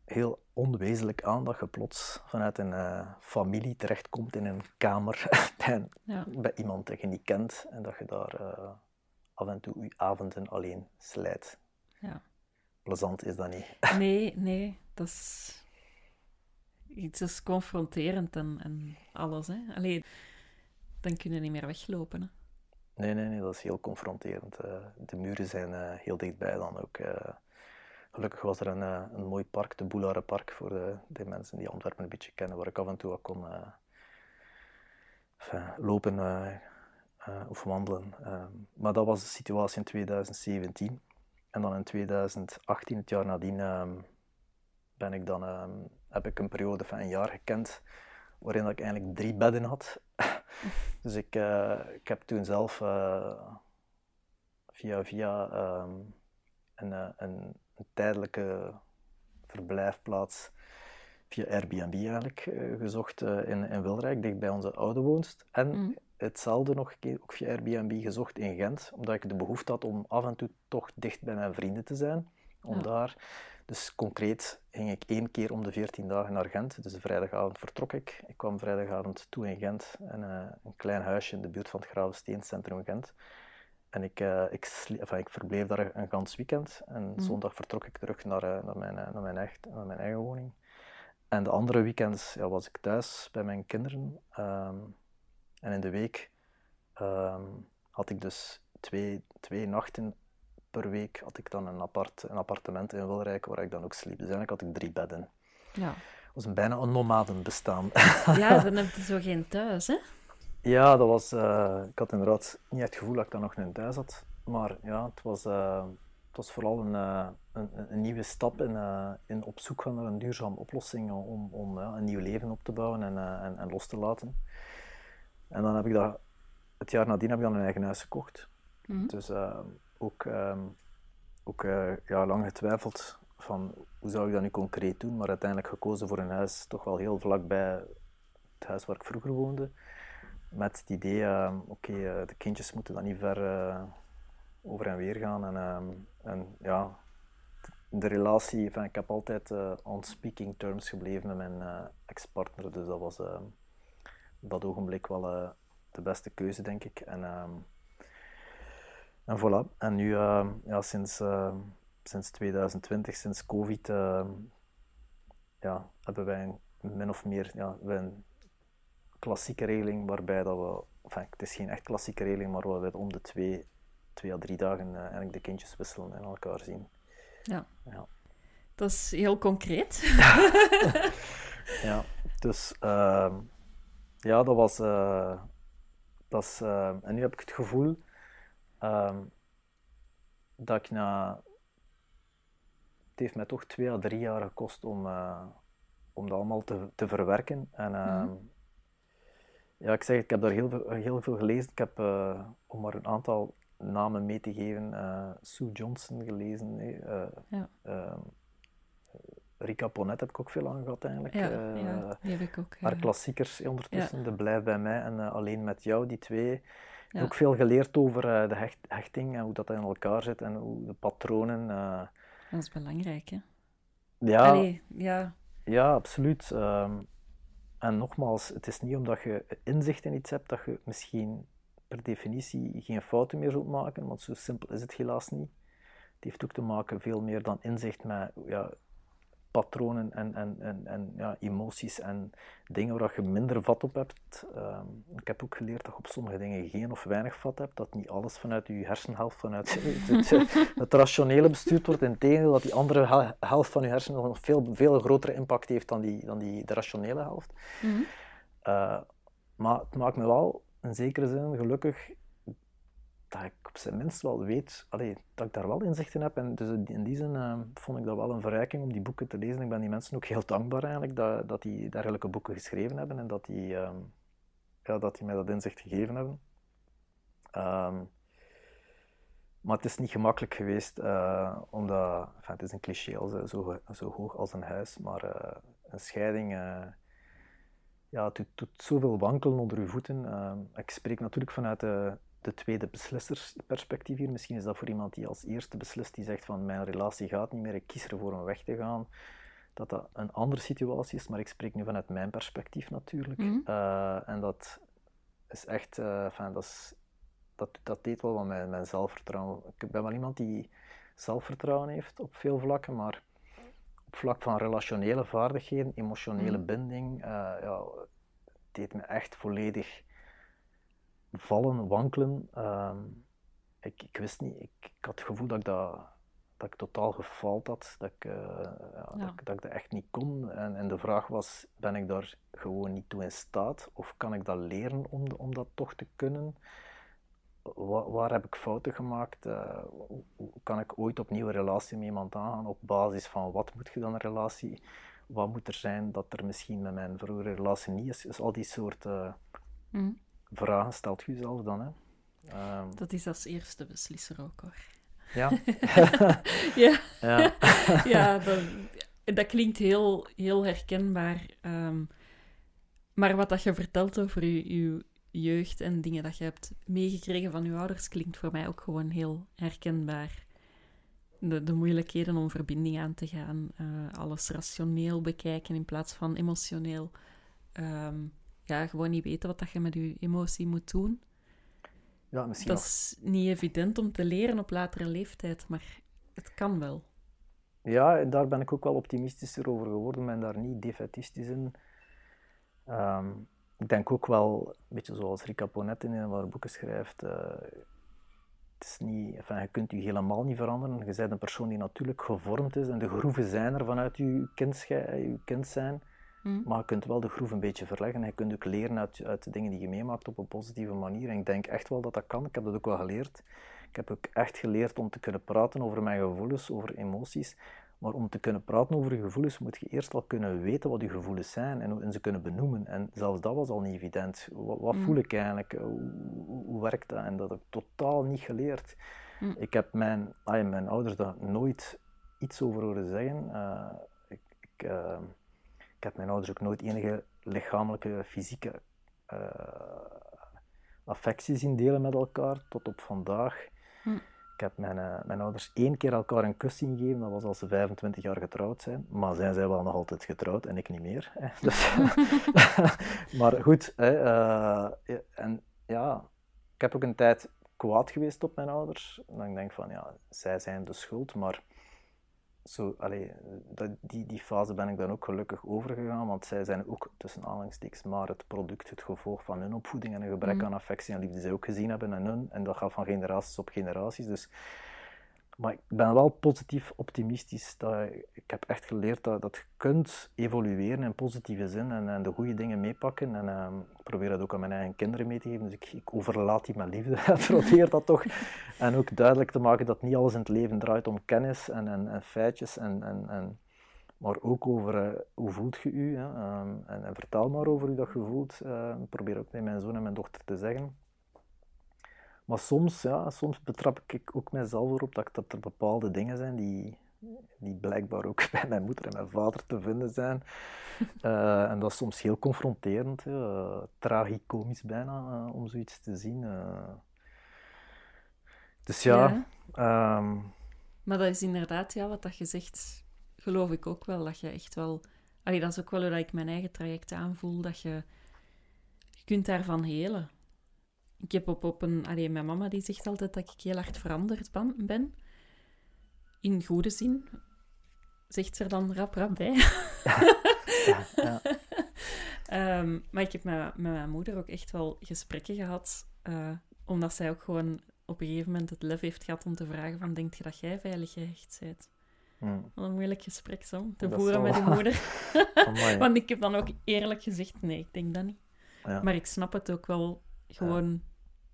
heel onwezenlijk aan dat je plots vanuit een uh, familie terechtkomt in een kamer bij, bij, iemand dat je niet kent en dat je daar uh, af en toe je avonden alleen slijt. Ja. Plezant is dat niet. Nee, nee, dat is iets is confronterend en, en alles. Hè? Allee, dan kun je niet meer weglopen. Hè? Nee, nee, nee, dat is heel confronterend. Uh, de muren zijn heel dichtbij dan ook. Gelukkig was er een, uh, een mooi park, de Boularenpark, voor de, de, mensen die Antwerpen een beetje kennen, waar ik af en toe kon uh, enfin, lopen uh, of wandelen. maar dat was de situatie in 2017. En dan in 2018, het jaar nadien, um, ben ik dan, um, heb ik een periode van een jaar gekend waarin ik eigenlijk drie bedden had. dus ik, ik heb toen zelf via, via een, een een tijdelijke verblijfplaats via Airbnb eigenlijk uh, gezocht uh, in, in Wilrijk, dicht bij onze oude woonst. En mm. hetzelfde nog ook via Airbnb gezocht in Gent, omdat ik de behoefte had om af en toe toch dicht bij mijn vrienden te zijn. Om daar, dus concreet ging ik één keer om de 14 dagen naar Gent. Dus de vrijdagavond vertrok ik. Ik kwam vrijdagavond toe in Gent, en, uh, een klein huisje in de buurt van het Gravenstein, centrum Gent. En ik, uh, ik, enfin, ik verbleef daar een gans weekend. En mm. zondag vertrok ik terug naar, uh, naar, mijn, naar, mijn echt, naar mijn eigen woning. En de andere weekends ja, was ik thuis bij mijn kinderen. Um, en in de week um, had ik dus twee, twee nachten per week had ik dan een, apart, een appartement in Wilrijk waar ik dan ook sliep. Dus eigenlijk had ik drie bedden. Ja. Het was een bijna een nomadenbestaan. Ja, dan heb je zo geen thuis, hè? Ja, dat was, uh, ik had inderdaad niet het gevoel dat ik dan nog een thuis had. Maar ja, het was, uh, het was vooral een, uh, een, een, nieuwe stap in, in op zoek gaan naar een duurzame oplossing om, om een nieuw leven op te bouwen en, en, en, los te laten. En dan heb ik dat, het jaar nadien heb ik dan een eigen huis gekocht. Mm Dus ook, um, ook ja, lang getwijfeld van hoe zou ik dat nu concreet doen, maar uiteindelijk gekozen voor een huis toch wel heel vlakbij het huis waar ik vroeger woonde met het idee, uh, oké, uh, de kindjes moeten dan niet ver uh, over en weer gaan. En, ehm, en ja, de relatie, enfin, ik heb altijd on speaking terms gebleven met mijn ex-partner, dus dat was ehm, op dat ogenblik wel de beste keuze, denk ik. En, en voilà, en nu, ja, sinds, sinds 2020, sinds COVID, ja, hebben wij min of meer ja, wij klassieke regeling waarbij dat we, enfin, het is geen echt klassieke regeling, maar waar we om de twee, twee à drie dagen uh, eigenlijk de kindjes wisselen en elkaar zien. Ja. ja. Dat is heel concreet. ja, dus ehm, ja, dat was. Uh, dat is, uh, en nu heb ik het gevoel ehm, dat ik na. Het heeft mij toch twee à drie jaar gekost om, om dat allemaal te, te verwerken. En mm ja, ik zeg, ik heb daar heel veel, heel veel gelezen. Ik heb, om maar een aantal namen mee te geven, Sue Johnson gelezen. ja. Ehm, Rika Ponet heb ik ook veel aan gehad eigenlijk. Ja, ja die heb ik ook. Haar klassiekers ondertussen, De Blijf bij mij en Alleen met jou, die twee. Ik heb ook veel geleerd over de hecht, hechting en hoe dat in elkaar zit en hoe de patronen. Dat is belangrijk, hè? Ja, Allee, ja. ja absoluut. Um, en nogmaals, het is niet omdat je inzicht in iets hebt dat je misschien per definitie geen fouten meer zult maken, want zo simpel is het helaas niet. Het heeft ook te maken veel meer dan inzicht met ja, patronen en, en, en, en ja, emoties en dingen waar je minder vat op hebt. Ehm, ik heb ook geleerd dat je op sommige dingen geen of weinig vat hebt, dat niet alles vanuit je hersenhelft, vanuit het, het, rationele bestuurd wordt. Integendeel, dat die andere helft van je hersenen nog veel, veel grotere impact heeft dan, die, dan die, de rationele helft. Mhm. Eh, maar het maakt me wel in zekere zin gelukkig dat ik op zijn minst wel weet dat ik daar wel inzicht in heb. En dus in die zin uh, vond ik dat wel een verrijking om die boeken te lezen. Ik ben die mensen ook heel dankbaar eigenlijk dat, dat die dergelijke boeken geschreven hebben en dat die, uh, ja, dat die mij dat inzicht gegeven hebben. Um, maar het is niet gemakkelijk geweest, uh, omdat, het is een cliché zo, zo hoog als een huis, maar eh, een scheiding ja, het doet, zoveel wankelen onder uw voeten. Ehm, ik spreek natuurlijk vanuit de de tweede beslissersperspectief hier. Misschien is dat voor iemand die als eerste beslist, die zegt van mijn relatie gaat niet meer, ik kies ervoor om weg te gaan, dat dat een andere situatie is. Maar ik spreek nu vanuit mijn perspectief natuurlijk. Mhm. Eh, en dat is echt, uh, dat, is, dat, dat deed wel wat mijn, mijn zelfvertrouwen. Ik ben wel iemand die zelfvertrouwen heeft op veel vlakken, maar op vlak van relationele vaardigheden, emotionele mhm. binding, uh, ja, deed me echt volledig vallen, wankelen. Ehm, ik, ik wist niet, ik, ik, had het gevoel dat ik dat, dat ik totaal gefaald had, dat ik, uh, ja, Dat, ik, dat, ik dat echt niet kon. En, en de vraag was, ben ik daar gewoon niet toe in staat? Of kan ik dat leren om, om dat toch te kunnen? Waar, waar heb ik fouten gemaakt? Uh, hoe, kan ik ooit opnieuw een relatie met iemand aangaan? Op basis van wat moet je dan een relatie? Wat moet er zijn dat er misschien met mijn vorige relatie niet is? Dus al die soorten... Uh, vragen stelt je jezelf dan. Hè. Um, dat is als eerste beslisser ook hoor. Ja. ja. Ja, ja dat, dat, klinkt heel, heel herkenbaar. Um, maar wat dat je vertelt over je, je jeugd en dingen dat je hebt meegekregen van je ouders, klinkt voor mij ook gewoon heel herkenbaar. De, de moeilijkheden om verbinding aan te gaan, uh, alles rationeel bekijken in plaats van emotioneel. Um, ja, gewoon niet weten wat dat je met je emotie moet doen. Ja, misschien dat is niet evident om te leren op latere leeftijd, maar het kan wel. Ja, daar ben ik ook wel optimistischer over geworden, ben daar niet defetistisch in. Ehm, ik denk ook wel, een beetje zoals Rika Ponet in een van haar boeken schrijft, uh, het is niet, enfin, je kunt je helemaal niet veranderen. Je bent een persoon die natuurlijk gevormd is en de groeven zijn er vanuit je kind, je kind zijn. Mm. Maar je kunt wel de groef een beetje verleggen. En je kunt ook leren uit, uit de dingen die je meemaakt op een positieve manier. En ik denk echt wel dat dat kan. Ik heb dat ook wel geleerd. Ik heb ook echt geleerd om te kunnen praten over mijn gevoelens, over emoties. Maar om te kunnen praten over je gevoelens, moet je eerst al kunnen weten wat je gevoelens zijn en, en ze kunnen benoemen. En zelfs dat was al niet evident. Wat, wat mm. voel ik eigenlijk? Hoe, hoe, werkt dat? En dat heb ik totaal niet geleerd. Mm. Ik heb mijn, ah, mijn ouders daar nooit iets over horen zeggen. Uh, ik, ik uh, ik heb mijn ouders ook nooit enige lichamelijke, fysieke uh, affectie zien delen met elkaar, tot op vandaag. Hm. Ik heb mijn, uh, mijn ouders één keer elkaar een kus zien geven, dat was als ze 25 jaar getrouwd zijn. Maar zijn zij wel nog altijd getrouwd en ik niet meer. Hè. Dus, maar goed, hè, uh, en ja, ik heb ook een tijd kwaad geweest op mijn ouders. Dan denk ik van, ja, zij zijn de schuld, maar zo, allee, dat, die, die fase ben ik dan ook gelukkig overgegaan, want zij zijn ook tussen aanhalingstekens maar het product, het gevolg van hun opvoeding en een gebrek mm. aan affectie en liefde zij ook gezien hebben en hun. En dat gaat van generaties op generaties. Dus maar ik ben wel positief optimistisch. Dat, ik heb echt geleerd dat, dat je kunt evolueren in positieve zin en, en de goede dingen meepakken. En ehm, ik probeer dat ook aan mijn eigen kinderen mee te geven. Dus ik, ik overlaat die met liefde. Ik probeer dat toch. En ook duidelijk te maken dat niet alles in het leven draait om kennis en, en, en feitjes. En, en, maar ook over uh, hoe voelt je. Hè? Um, en, vertel maar over hoe dat je voelt. Uh, ik probeer ook bij mijn zoon en mijn dochter te zeggen. Maar soms, ja, soms betrap ik ook mijzelf erop dat, dat er bepaalde dingen zijn die, die blijkbaar ook bij mijn moeder en mijn vader te vinden zijn. Uh, en dat is soms heel confronterend, uh, tragicomisch bijna, uh, om zoiets te zien. Dus ja. ja. Um... maar dat is inderdaad, ja, wat dat je zegt, geloof ik ook wel. Dat je echt wel... Allee, dat is ook wel hoe ik mijn eigen traject aanvoel, dat je... Je kunt daarvan helen. Ik heb op, op een... Allee, mijn mama die zegt altijd dat ik heel hard veranderd ben. In goede zin. Zegt ze er dan rap rap bij. Ja, ja. um, maar ik heb met, met, mijn moeder ook echt wel gesprekken gehad. Uh, omdat zij ook gewoon op een gegeven moment het lef heeft gehad om te vragen van... Denk je dat jij veilig gehecht bent? Hmm. Wat een moeilijk gesprek zo, te voeren met je moeder. Want ik heb dan ook eerlijk gezegd, nee, ik denk dat niet. Ja. Maar ik snap het ook wel gewoon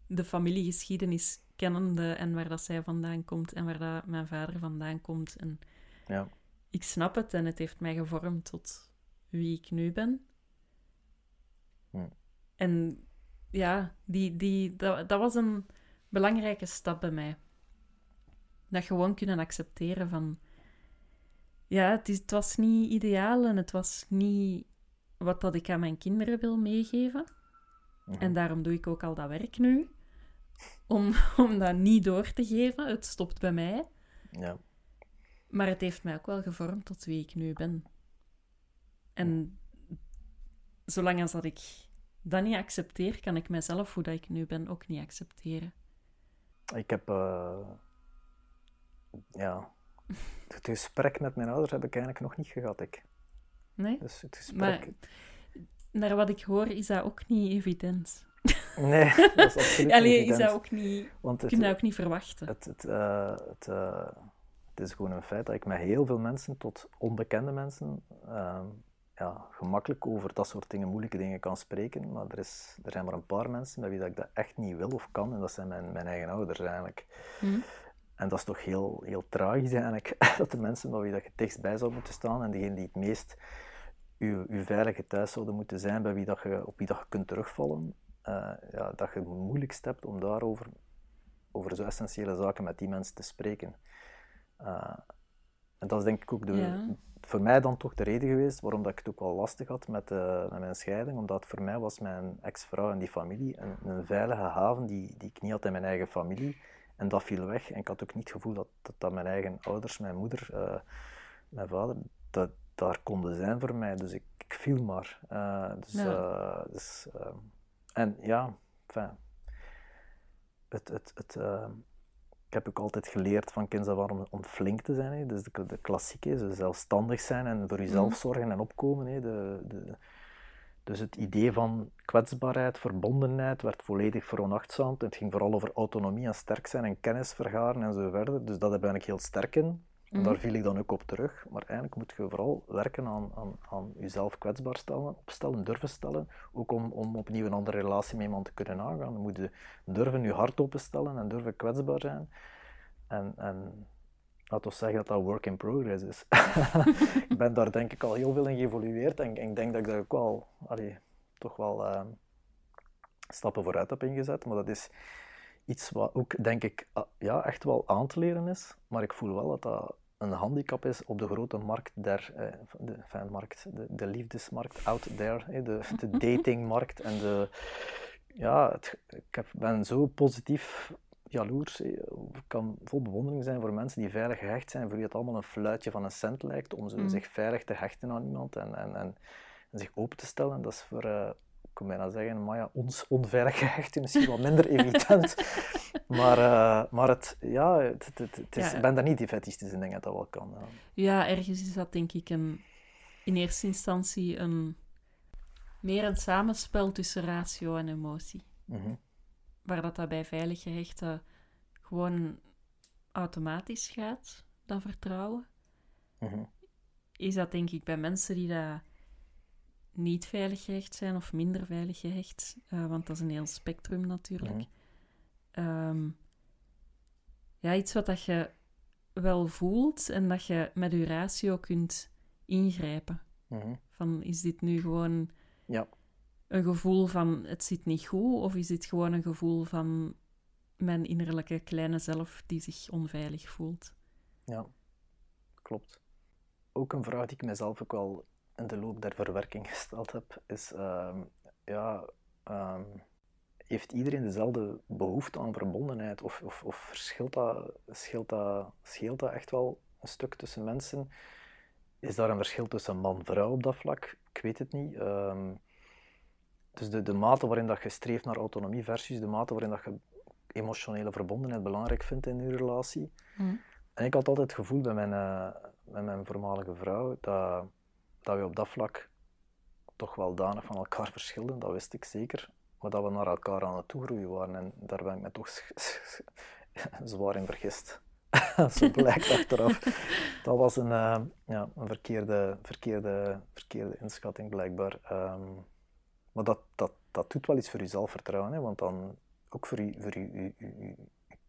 de familiegeschiedenis kennende en waar dat zij vandaan komt en waar dat mijn vader vandaan komt. En ja. ik snap het en het heeft mij gevormd tot wie ik nu ben. Hm. En ja, die, die, dat, dat was een belangrijke stap bij mij. Dat gewoon kunnen accepteren van... Ja, het, is, het was niet ideaal en het was niet wat dat ik aan mijn kinderen wil meegeven. Mhm. En daarom doe ik ook al dat werk nu. Om, om dat niet door te geven. Het stopt bij mij. Ja. Maar het heeft mij ook wel gevormd tot wie ik nu ben. En zolang als dat ik dat niet accepteer, kan ik mezelf, hoe dat ik nu ben, ook niet accepteren. Ik heb... Uh, ja... Het gesprek met mijn ouders heb ik eigenlijk nog niet gehad, ik. Nee? Dus het gesprek... Maar naar wat ik hoor, is dat ook niet evident. Nee, dat is absoluut Allee, niet evident. Is dat ook niet, Want het, kun je dat ook niet verwachten. Het, het, uh, het, uh, het, is gewoon een feit dat ik met heel veel mensen, tot onbekende mensen, uh, ja, gemakkelijk over dat soort dingen, moeilijke dingen kan spreken. Maar er, is, er zijn maar een paar mensen bij wie dat ik dat echt niet wil of kan. En dat zijn mijn, mijn eigen ouders eigenlijk. Mm. En dat is toch heel, heel tragisch eigenlijk, dat de mensen bij wie dat je dichtstbij zou moeten staan en degene die het meest uw, uw veilige thuis zouden moeten zijn, bij wie dat je, op wie dat je kunt terugvallen, uh, ja, dat je het moeilijkst hebt om daarover over zo essentiële zaken met die mensen te spreken. Uh, en dat is denk ik ook de, voor mij dan toch de reden geweest waarom dat ik het ook wel lastig had met, uh, met mijn scheiding. Omdat voor mij was mijn ex-vrouw en die familie een, een, veilige haven die, die ik niet had in mijn eigen familie. En dat viel weg. En ik had ook niet het gevoel dat, dat, dat mijn eigen ouders, mijn moeder, mijn vader, dat, daar konden zijn voor mij. Dus ik, ik viel maar. Uh, dus, ja. uh, dus uh, en ja, enfin, het, het, het, ik heb ook altijd geleerd van kinds af om, om flink te zijn. Hè. Dus de, de klassieke, dus zelfstandig zijn en voor jezelf mm. zorgen en opkomen. Hè. De, de, dus het idee van kwetsbaarheid, verbondenheid werd volledig veronachtzaamd. Het ging vooral over autonomie en sterk zijn en kennis vergaren en zo verder. Dus dat heb ik heel sterk in. Mm Daar viel ik dan ook op terug. Maar eigenlijk moet je vooral werken aan, aan, aan jezelf kwetsbaar stellen, opstellen, durven stellen. Ook om, om opnieuw een andere relatie met iemand te kunnen aangaan. Dan moet je durven je hart openstellen en durven kwetsbaar zijn. En, en laten we zeggen dat dat work in progress is. ik ben daar denk ik al heel veel in geëvolueerd en, ik denk dat ik daar ook wel, allee, toch wel uh, stappen vooruit heb ingezet. Maar dat is iets wat ook, denk ik, ah, ja, echt wel aan te leren is. Maar ik voel wel dat dat een handicap is op de grote markt der, eh, de, fanmarkt, de, de liefdesmarkt out there, de, de datingmarkt. En de, ja, het, ik heb, ben zo positief jaloers. Ik kan vol bewondering zijn voor mensen die veilig gehecht zijn, voor wie het allemaal een fluitje van een cent lijkt, om mm. zich veilig te hechten aan iemand en, en, en, en zich open te stellen. Dat is voor, uh, kon bijna zeggen, maar ja, ons onveilig gehecht misschien wat minder evident. maar, uh, maar het, ja, het, het, het is, ik ben daar niet die fetistisch in, denk dat dat wel kan. Ja. ja, ergens is dat denk ik een, in eerste instantie een, meer een samenspel tussen ratio en emotie. Mm -hmm. Waar dat, dat bij veilig gehechten gewoon automatisch gaat, dat vertrouwen. Mhm. Is dat denk ik bij mensen die dat niet veilig gehecht zijn of minder veilig gehecht, eh, want dat is een heel spectrum natuurlijk. Mhm. Ehm, ja, iets wat dat je wel voelt en dat je met je ratio kunt ingrijpen. Mhm. Van, is dit nu gewoon Ja. een gevoel van het zit niet goed, of is dit gewoon een gevoel van mijn innerlijke kleine zelf die zich onveilig voelt? Ja, klopt. Ook een vraag die ik mezelf ook wel in de loop der verwerking gesteld heb, is: ehm, ja, ehm, heeft iedereen dezelfde behoefte aan verbondenheid? Of, of, of verschilt dat, scheelt, dat, scheelt dat echt wel een stuk tussen mensen? Is daar een verschil tussen man en vrouw op dat vlak? Ik weet het niet. Ehm, dus de, de mate waarin dat je streeft naar autonomie versus de mate waarin dat je emotionele verbondenheid belangrijk vindt in je relatie. En ik had altijd het gevoel bij mijn, eh, met mijn voormalige vrouw dat, dat we op dat vlak toch wel danig van elkaar verschilden, dat wist ik zeker. Maar dat we naar elkaar aan het toegroeien waren en daar ben ik me toch zwaar in vergist. Zo blijkt achteraf. Dat was een, uh, ja, een verkeerde, verkeerde, verkeerde inschatting blijkbaar. Um, maar dat, dat, dat doet wel iets voor je zelfvertrouwen, hè, want dan ook voor je, voor je, je, je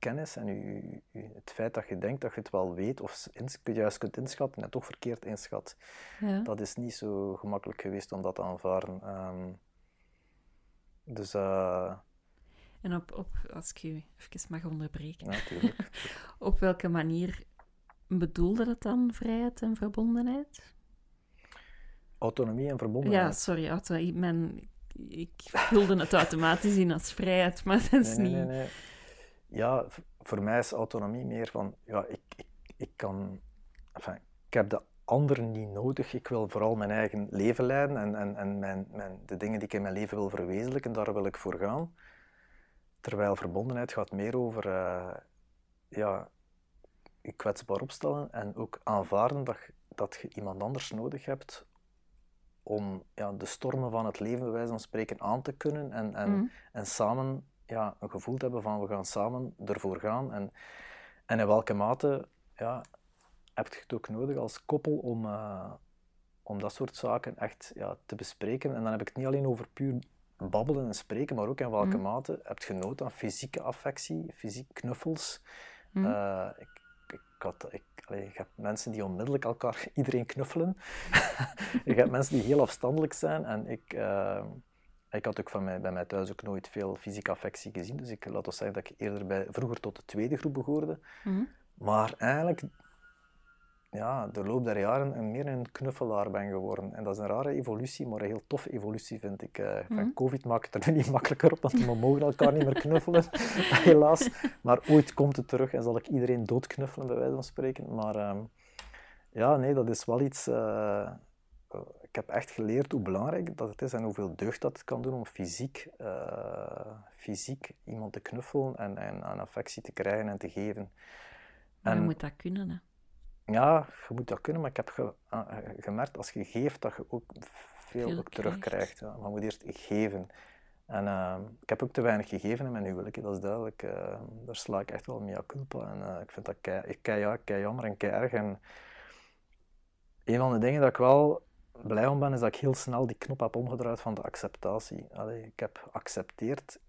kennis en je, het feit dat je denkt dat je het wel weet of juist kunt inschatten en toch verkeerd inschat. Ja. Dat is niet zo gemakkelijk geweest om dat te aanvaarden. Um, dus... Uh, en op, op, als ik je even mag onderbreken. Natuurlijk. op welke manier bedoelde dat dan, vrijheid en verbondenheid? Autonomie en verbondenheid. Ja, sorry, auto, ik, mijn, ik vulde het automatisch in als vrijheid, maar dat is nee, niet... Nee, nee, nee. Ja, voor mij is autonomie meer van, ja, ik, ik, ik kan... Enfin, ik heb de anderen niet nodig. Ik wil vooral mijn eigen leven leiden en, en, en mijn, mijn, de dingen die ik in mijn leven wil verwezenlijken, daar wil ik voor gaan. Terwijl verbondenheid gaat meer over uh, ja, je kwetsbaar opstellen en ook aanvaarden dat, dat je iemand anders nodig hebt om ja, de stormen van het leven, bij wijze van spreken, aan te kunnen en, en, Mm. en samen ja, een gevoel te hebben van we gaan samen ervoor gaan. En, en in welke mate ja, heb je het ook nodig als koppel om, uh, om dat soort zaken echt ja, te bespreken. En dan heb ik het niet alleen over puur babbelen en spreken, maar ook in welke Mm. mate heb je nood aan fysieke affectie, fysiek knuffels. Mm. Uh, ik, ik, had, ik, allee, je hebt mensen die onmiddellijk elkaar, iedereen knuffelen. je hebt mensen die heel afstandelijk zijn. En ik, uh, ik had ook van mij, bij mij thuis ook nooit veel fysieke affectie gezien. Dus ik laat ons zeggen dat ik eerder bij, vroeger tot de tweede groep behoorde. Mm. Maar eigenlijk, ja, de loop der jaren een meer een knuffelaar ben geworden. En dat is een rare evolutie, maar een heel toffe evolutie vind ik. Uh, van Mhm. COVID maakt het er nu niet makkelijker op, want we mogen elkaar niet meer knuffelen, helaas. Maar ooit komt het terug en zal ik iedereen doodknuffelen, bij wijze van spreken. Maar um, ja, nee, dat is wel iets... Uh, ik heb echt geleerd hoe belangrijk dat het is en hoeveel deugd dat het kan doen om fysiek, uh, fysiek iemand te knuffelen en, en aan affectie te krijgen en te geven. Maar je moet dat kunnen, hè? Ja, je moet dat kunnen, maar ik heb ge, uh, gemerkt als je geeft dat je ook veel, Veel ook terugkrijgt. Ja. Maar je moet eerst geven. En uh, ik heb ook te weinig gegeven in mijn huwelijk, dat is duidelijk. Uh, daar sla ik echt wel mee aan culpa. En ik vind dat kei, kei, kei jammer en kei erg. En een van de dingen dat ik wel blij om ben, is dat ik heel snel die knop heb omgedraaid van de acceptatie. Allee, ik heb geaccepteerd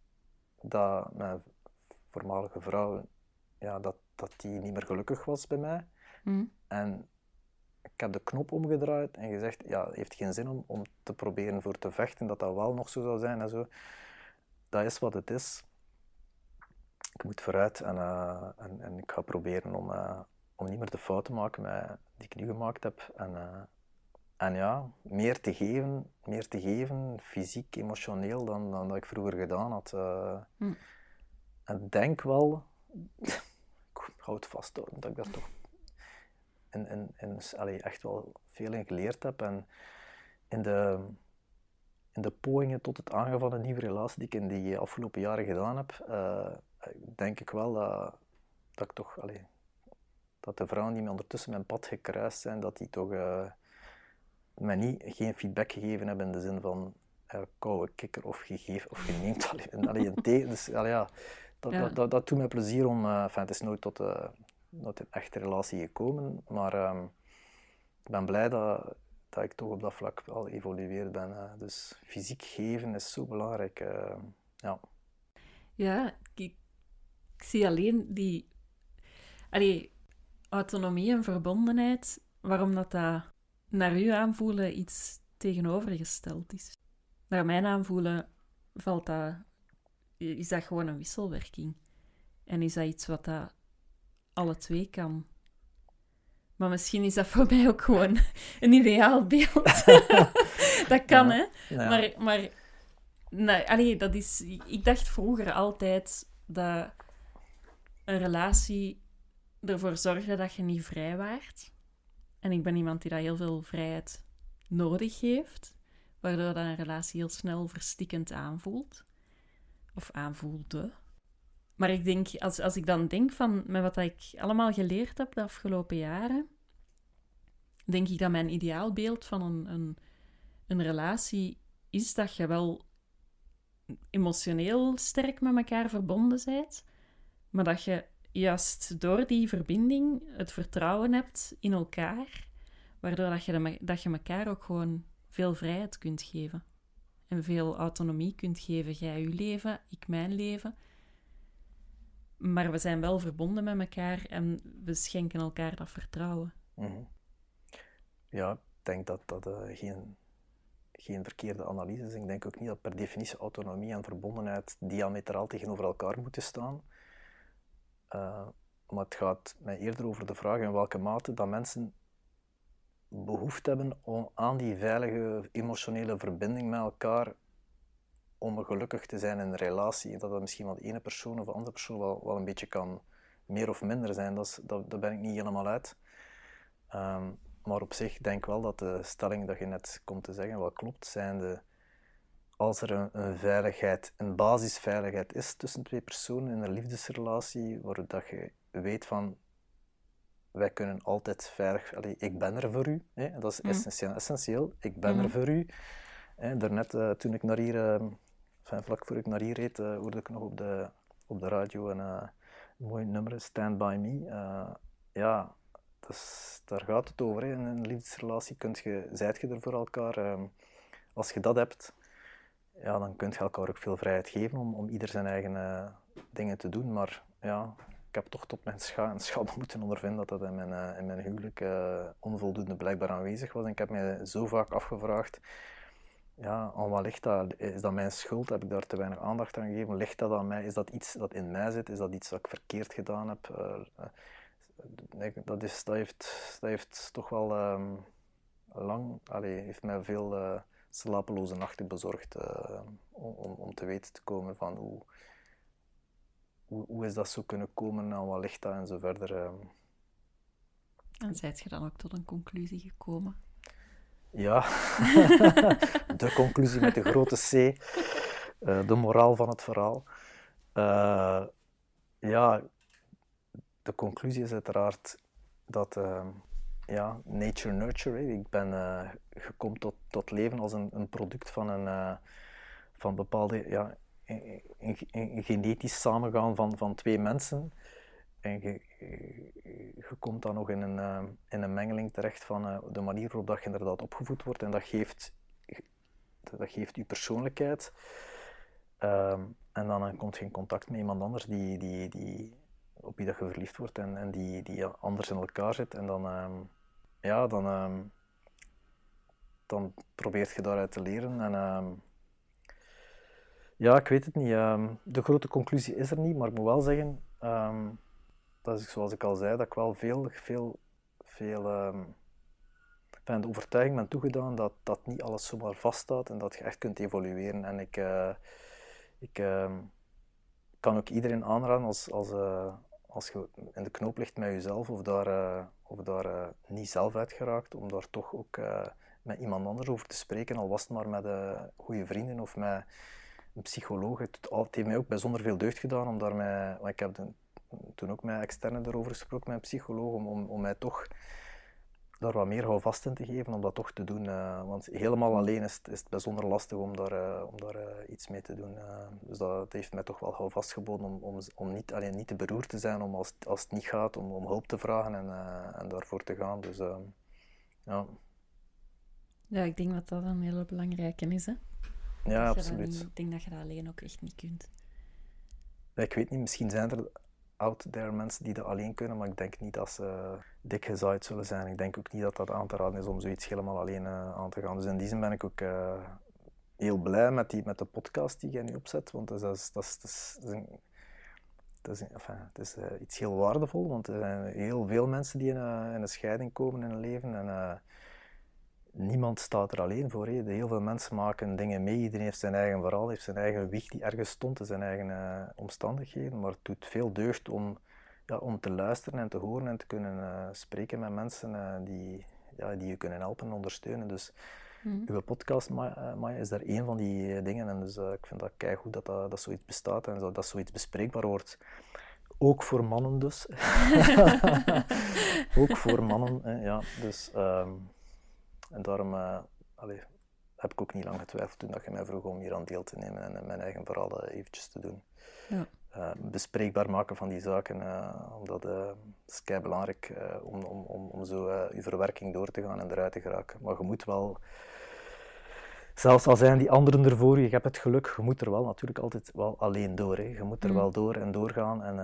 dat mijn voormalige vrouw, ja, dat, dat die niet meer gelukkig was bij mij. Mm. En ik heb de knop omgedraaid en gezegd, ja, het heeft geen zin om, om te proberen voor te vechten, dat dat wel nog zo zou zijn en zo. Dat is wat het is. Ik moet vooruit en, uh, en, en ik ga proberen om, uh, om niet meer de fouten te maken met, die ik nu gemaakt heb. En, uh, en ja, meer te geven, meer te geven, fysiek, emotioneel, dan, dan dat ik vroeger gedaan had. Mm. En ik denk wel, ik hou het vasthouden, dat ik daar toch in, in, in, allee, echt wel veel in geleerd heb. En in de, in de pogingen tot het aangaan van een nieuwe relatie die ik in die afgelopen jaren gedaan heb, uh, denk ik wel dat, dat ik toch, allee, dat de vrouwen die me ondertussen mijn pad gekruist zijn, dat die toch uh, mij niet, geen feedback gegeven hebben in de zin van uh, koude kikker of gegeven of geneemd. Allee, allee, een thee, dus allee, ja, dat, Ja. Dat, dat, dat, doet mij plezier om, uh, enfin, het is nooit tot, uh, nooit in echte relatie gekomen. Maar ehm, ik ben blij dat, dat ik toch op dat vlak al evolueerd ben. dus fysiek geven is zo belangrijk. Uh, ja, ja ik, ik, zie alleen die allee, autonomie en verbondenheid, waarom dat, dat naar uw aanvoelen iets tegenovergesteld is. Naar mijn aanvoelen valt dat, is dat gewoon een wisselwerking. En is dat iets wat dat alle twee kan. Maar misschien is dat voor mij ook gewoon een ideaal beeld. dat kan, hè? Maar, maar nee, allee, dat is, ik dacht vroeger altijd dat een relatie ervoor zorgde dat je niet vrij waart. En ik ben iemand die dat heel veel vrijheid nodig heeft, waardoor dat een relatie heel snel verstikkend aanvoelt. Of aanvoelde. Maar ik denk, als, als ik dan denk van met wat ik allemaal geleerd heb de afgelopen jaren, denk ik dat mijn ideaalbeeld van een, een, een relatie is dat je wel emotioneel sterk met elkaar verbonden bent, maar dat je juist door die verbinding het vertrouwen hebt in elkaar, waardoor dat je, dat je elkaar ook gewoon veel vrijheid kunt geven. En veel autonomie kunt geven. Jij je leven, ik mijn leven. Maar we zijn wel verbonden met elkaar en we schenken elkaar dat vertrouwen. Mhm. Ja, ik denk dat dat uh, geen, geen verkeerde analyse is. Ik denk ook niet dat per definitie autonomie en verbondenheid diametraal tegenover elkaar moeten staan. Uh, maar het gaat mij eerder over de vraag in welke mate dat mensen behoefte hebben om, aan die veilige emotionele verbinding met elkaar om gelukkig te zijn in een relatie. Dat dat misschien van de ene persoon of de andere persoon wel, wel een beetje kan meer of minder zijn, dat, is, dat, ben ik niet helemaal uit. Ehm, maar op zich denk ik wel dat de stelling dat je net komt te zeggen wel klopt, zijnde als er een, een, veiligheid, een basisveiligheid is tussen twee personen in een liefdesrelatie, waar dat je weet van wij kunnen altijd veilig, allee, ik ben er voor u, hè, dat is mm. essentieel, essentieel, ik ben er mm. voor u. Hè, daarnet, uh, toen ik naar hier, uh, vlak voor ik naar hier reed, uh, hoorde ik nog op de, op de radio een, een mooi nummer, Stand By Me. ja, dus, daar gaat het over. Hè. In een liefdesrelatie kunt je, zijt je er voor elkaar. Ehm, als je dat hebt, ja, dan kun je elkaar ook veel vrijheid geven om, om ieder zijn eigen uh, dingen te doen. Maar ja, ik heb toch tot mijn scha schade moeten ondervinden dat dat in mijn, uh, in mijn huwelijk uh, onvoldoende blijkbaar aanwezig was. En ik heb mij zo vaak afgevraagd, ja, aan wat ligt dat? Is dat mijn schuld? Heb ik daar te weinig aandacht aan gegeven? Ligt dat aan mij? Is dat iets dat in mij zit? Is dat iets wat ik verkeerd gedaan heb? dat, is, dat, heeft, dat heeft toch wel um, lang, allee, heeft mij veel slapeloze nachten bezorgd uh, om, om te weten te komen van hoe, hoe, hoe is dat zo kunnen komen en wat ligt dat en zo verder. Uh. En zijt je dan ook tot een conclusie gekomen? Ja, de conclusie met de grote C, uh, de moraal van het verhaal. ja, de conclusie is uiteraard dat ja, nature nurture. Ik ben uh, gekomen tot, tot leven als een, een product van een uh, van bepaalde ja, een, genetisch samengaan van, van twee mensen. En je, je komt dan nog in een, in een mengeling terecht van de manier waarop dat je inderdaad opgevoed wordt. En dat geeft, dat geeft je persoonlijkheid. Ehm, en dan komt je in contact met iemand anders die, die, die, op wie dat je verliefd wordt en, en die, die anders in elkaar zit. En dan, ehm, ja, dan, um, dan probeert je daaruit te leren. En, um, ja, ik weet het niet. de grote conclusie is er niet, maar ik moet wel zeggen, dat is zoals ik al zei, dat ik wel veel, veel, veel van de overtuiging ben toegedaan dat, dat niet alles zomaar vaststaat en dat je echt kunt evolueren. En ik, uh, ik kan ook iedereen aanraden als, als, uh, als je in de knoop ligt met jezelf of daar, uh, of daar uh, niet zelf uit geraakt, om daar toch ook uh, met iemand anders over te spreken, al was het maar met goede vrienden of met een psycholoog. Het, het, heeft mij ook bijzonder veel deugd gedaan, om daarmee, ik heb toen ook met externen erover gesproken, met een psycholoog, om, om mij toch daar wat meer houvast in te geven om dat toch te doen. Uh, want helemaal alleen is het, is het bijzonder lastig om daar, uh, om daar uh, iets mee te doen. dus dat, dat, heeft mij toch wel houvast geboden om, om, om niet, alleen niet te beroerd te zijn om als, als het niet gaat, om, om hulp te vragen en, en daarvoor te gaan. Dus ja. Ja, ik denk dat dat een hele belangrijke is. Hè? Ja, absoluut. Niet, ik denk dat je dat alleen ook echt niet kunt. Ik weet niet, misschien zijn er out there mensen die dat alleen kunnen, maar ik denk niet dat ze dik gezaaid zullen zijn. Ik denk ook niet dat dat aan te raden is om zoiets helemaal alleen uh, aan te gaan. Dus in die zin ben ik ook uh, heel blij met, die, met de podcast die jij nu opzet, want dat is, dat is, dat is, dat is, is, het is uh, iets heel waardevol, want er zijn heel veel mensen die in, in een scheiding komen in hun leven. En, niemand staat er alleen voor. He. Heel veel mensen maken dingen mee. Iedereen heeft zijn eigen verhaal, heeft zijn eigen wieg die ergens stond in zijn eigen uh, omstandigheden. Maar het doet veel deugd om, ja, om te luisteren en te horen en te kunnen uh, spreken met mensen uh, die, ja, die je kunnen helpen en ondersteunen. Dus mm. uw podcast, Maya, is daar één van die dingen. En dus ik vind dat kei goed dat, dat, dat zoiets bestaat en dat, dat zoiets bespreekbaar wordt. Ook voor mannen dus. Ook voor mannen, ja. Dus... Um, en daarom uh, heb ik ook niet lang getwijfeld toen dat je mij vroeg om hier aan deel te nemen en mijn eigen verhaal uh, eventjes te doen. Ja. Uh, bespreekbaar maken van die zaken, omdat het is kei belangrijk om, om, om, om zo je verwerking door te gaan en eruit te geraken. Maar je moet wel, zelfs al zijn die anderen ervoor, je hebt het geluk, je moet er wel natuurlijk altijd wel alleen door. Hè. Je moet er mm. wel door en doorgaan en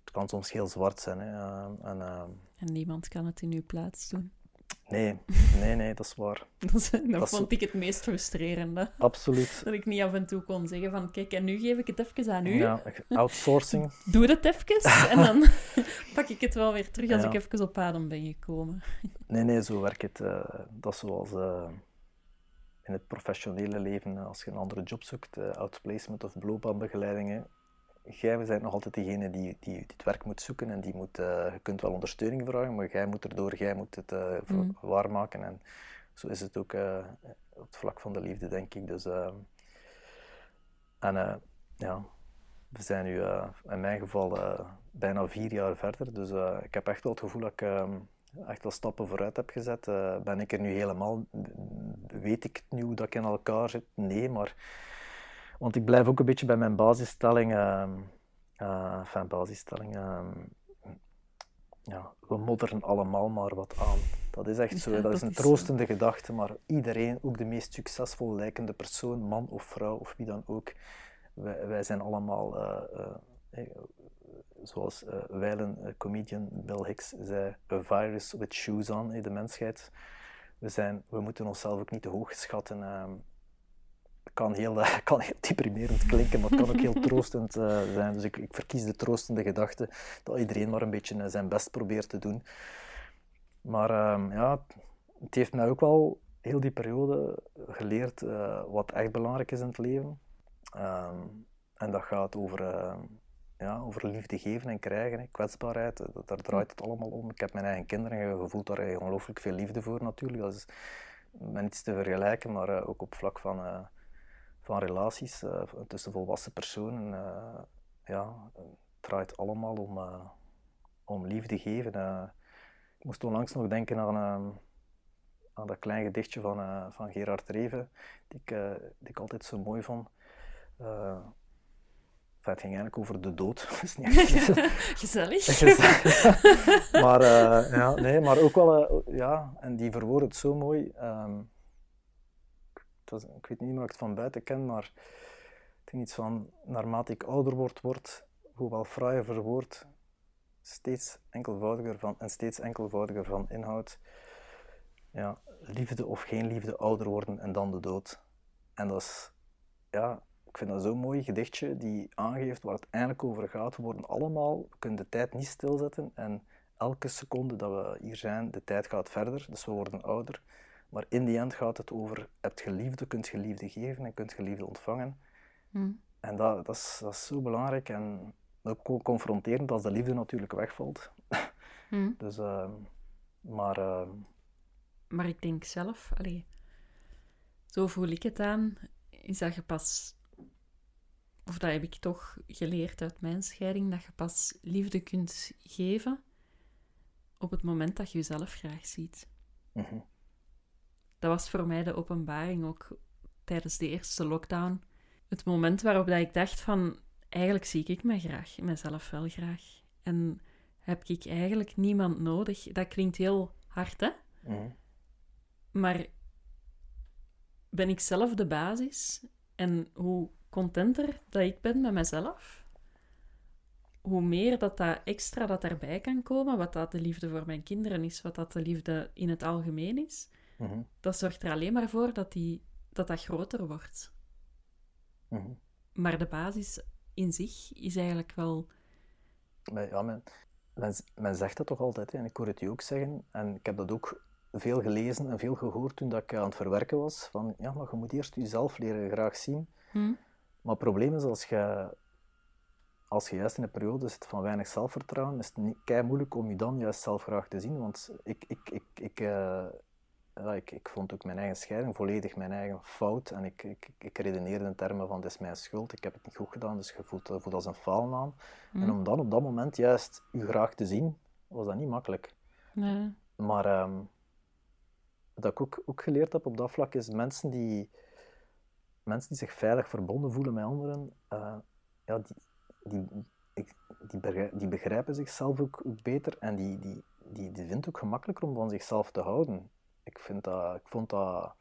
het kan soms heel zwart zijn. Hè. en, en niemand kan het in uw plaats doen. Nee, nee, nee, dat is waar. dat, dat, vond ik het meest frustrerende. Absoluut. Dat ik niet af en toe kon zeggen van, kijk, en nu geef ik het even aan u. Ja, outsourcing. Doe het even en dan pak ik het wel weer terug als ik even op adem ben gekomen. nee, nee, zo werkt het. Uh, dat is zoals uh, in het professionele leven, als je een andere job zoekt, outplacement of loopbaanbegeleidingen jij bent nog altijd degene die, die, het werk moet zoeken en die moet, uh, je kunt wel ondersteuning vragen, maar jij moet erdoor, jij moet het uh, mm. waarmaken. En zo is het ook uh, op het vlak van de liefde, denk ik. Dus, en ja, we zijn nu in mijn geval bijna vier jaar verder, dus ik heb echt wel het gevoel dat ik echt wel stappen vooruit heb gezet. ben ik er nu helemaal, weet ik nu hoe dat ik in elkaar zit? Nee, maar want ik blijf ook een beetje bij mijn basisstelling. Uh, uh, enfin, basisstelling. Uh, ja, we modderen allemaal maar wat aan. Dat is echt zo. dat, is een troostende gedachte, maar iedereen, ook de meest succesvol lijkende persoon, man of vrouw of wie dan ook, wij, wij zijn allemaal, uh, zoals uh, wijlen comedian Bill Hicks zei, a virus with shoes on, de mensheid. We, zijn, we moeten onszelf ook niet te hoog schatten. Ehm, kan heel, kan heel deprimerend klinken, maar het kan ook heel troostend uh, zijn. Dus ik, ik, verkies de troostende gedachte dat iedereen maar een beetje uh, zijn best probeert te doen. Maar uh, ja, het heeft mij ook wel heel die periode geleerd wat echt belangrijk is in het leven. Ehm, en dat gaat over, ja, over liefde geven en krijgen, kwetsbaarheid. Daar draait het allemaal om. Ik heb mijn eigen kinderen voelt daar ongelooflijk veel liefde voor natuurlijk. Dat is met niets te vergelijken, maar ook op vlak van van relaties uh, tussen volwassen personen, uh, ja, het draait allemaal om, uh, om liefde geven. ik moest onlangs nog denken aan, aan dat klein gedichtje van, van Gerard Reven, die ik, die ik altijd zo mooi vond. Enfin, het ging eigenlijk over de dood. Gezellig. maar, ja, nee, maar ook wel, ja, en die verwoordt het zo mooi. Um, ik weet niet of ik het van buiten ken, maar het ging iets van, naarmate ik ouder word, wordt, hoewel fraaier verwoord, steeds enkelvoudiger van, en steeds enkelvoudiger van inhoud. Ja, liefde of geen liefde, ouder worden en dan de dood. En dat is, ja, ik vind dat zo'n mooi gedichtje die aangeeft waar het eigenlijk over gaat. We worden allemaal, we kunnen de tijd niet stilzetten en elke seconde dat we hier zijn, de tijd gaat verder, dus we worden ouder. Maar in die end gaat het over, hebt je liefde, kunt je liefde geven en kunt je liefde ontvangen. Hmm. En dat, dat, is, dat is zo belangrijk en ook confronterend als de liefde natuurlijk wegvalt. Hmm. dus, uh, maar... Uh, maar ik denk zelf, allee, zo voel ik het aan, is dat je pas, of dat heb ik toch geleerd uit mijn scheiding, dat je pas liefde kunt geven op het moment dat je jezelf graag ziet. Mhm. Dat was voor mij de openbaring ook tijdens de eerste lockdown. Het moment waarop dat ik dacht van, eigenlijk zie ik me graag, mezelf wel graag. En heb ik eigenlijk niemand nodig. Dat klinkt heel hard, hè? Mhm. Maar ben ik zelf de basis? En hoe contenter dat ik ben met mezelf, hoe meer dat dat extra dat daarbij kan komen, wat dat de liefde voor mijn kinderen is, wat dat de liefde in het algemeen is, Mhm. dat zorgt er alleen maar voor dat die, dat, dat groter wordt. Mhm. Maar de basis in zich is eigenlijk wel... Ja, men, men, men zegt dat toch altijd, hè, en ik hoor het u ook zeggen, en ik heb dat ook veel gelezen en veel gehoord toen dat ik aan het verwerken was, van ja, maar je moet eerst jezelf leren graag zien. Hm? Maar het probleem is, als je, als je juist in een periode zit van weinig zelfvertrouwen, is het niet, kei moeilijk om je dan juist zelf graag te zien. Want ik, ik, ik, ik, eh, ik, ik vond ook mijn eigen scheiding volledig mijn eigen fout. En ik, ik, ik redeneerde in termen van, het is mijn schuld, ik heb het niet goed gedaan, dus je voelt, als een falen aan. En om dan op dat moment juist je graag te zien, was dat niet makkelijk. Nee. Maar ehm, wat ik ook, ook geleerd heb op dat vlak is mensen die, mensen die zich veilig verbonden voelen met anderen, eh, ja, die, die, ik, die, begrijpen, die begrijpen zichzelf ook, ook beter en die, die, die, die vinden het ook gemakkelijker om van zichzelf te houden. Ik, vind dat, ik, vond dat,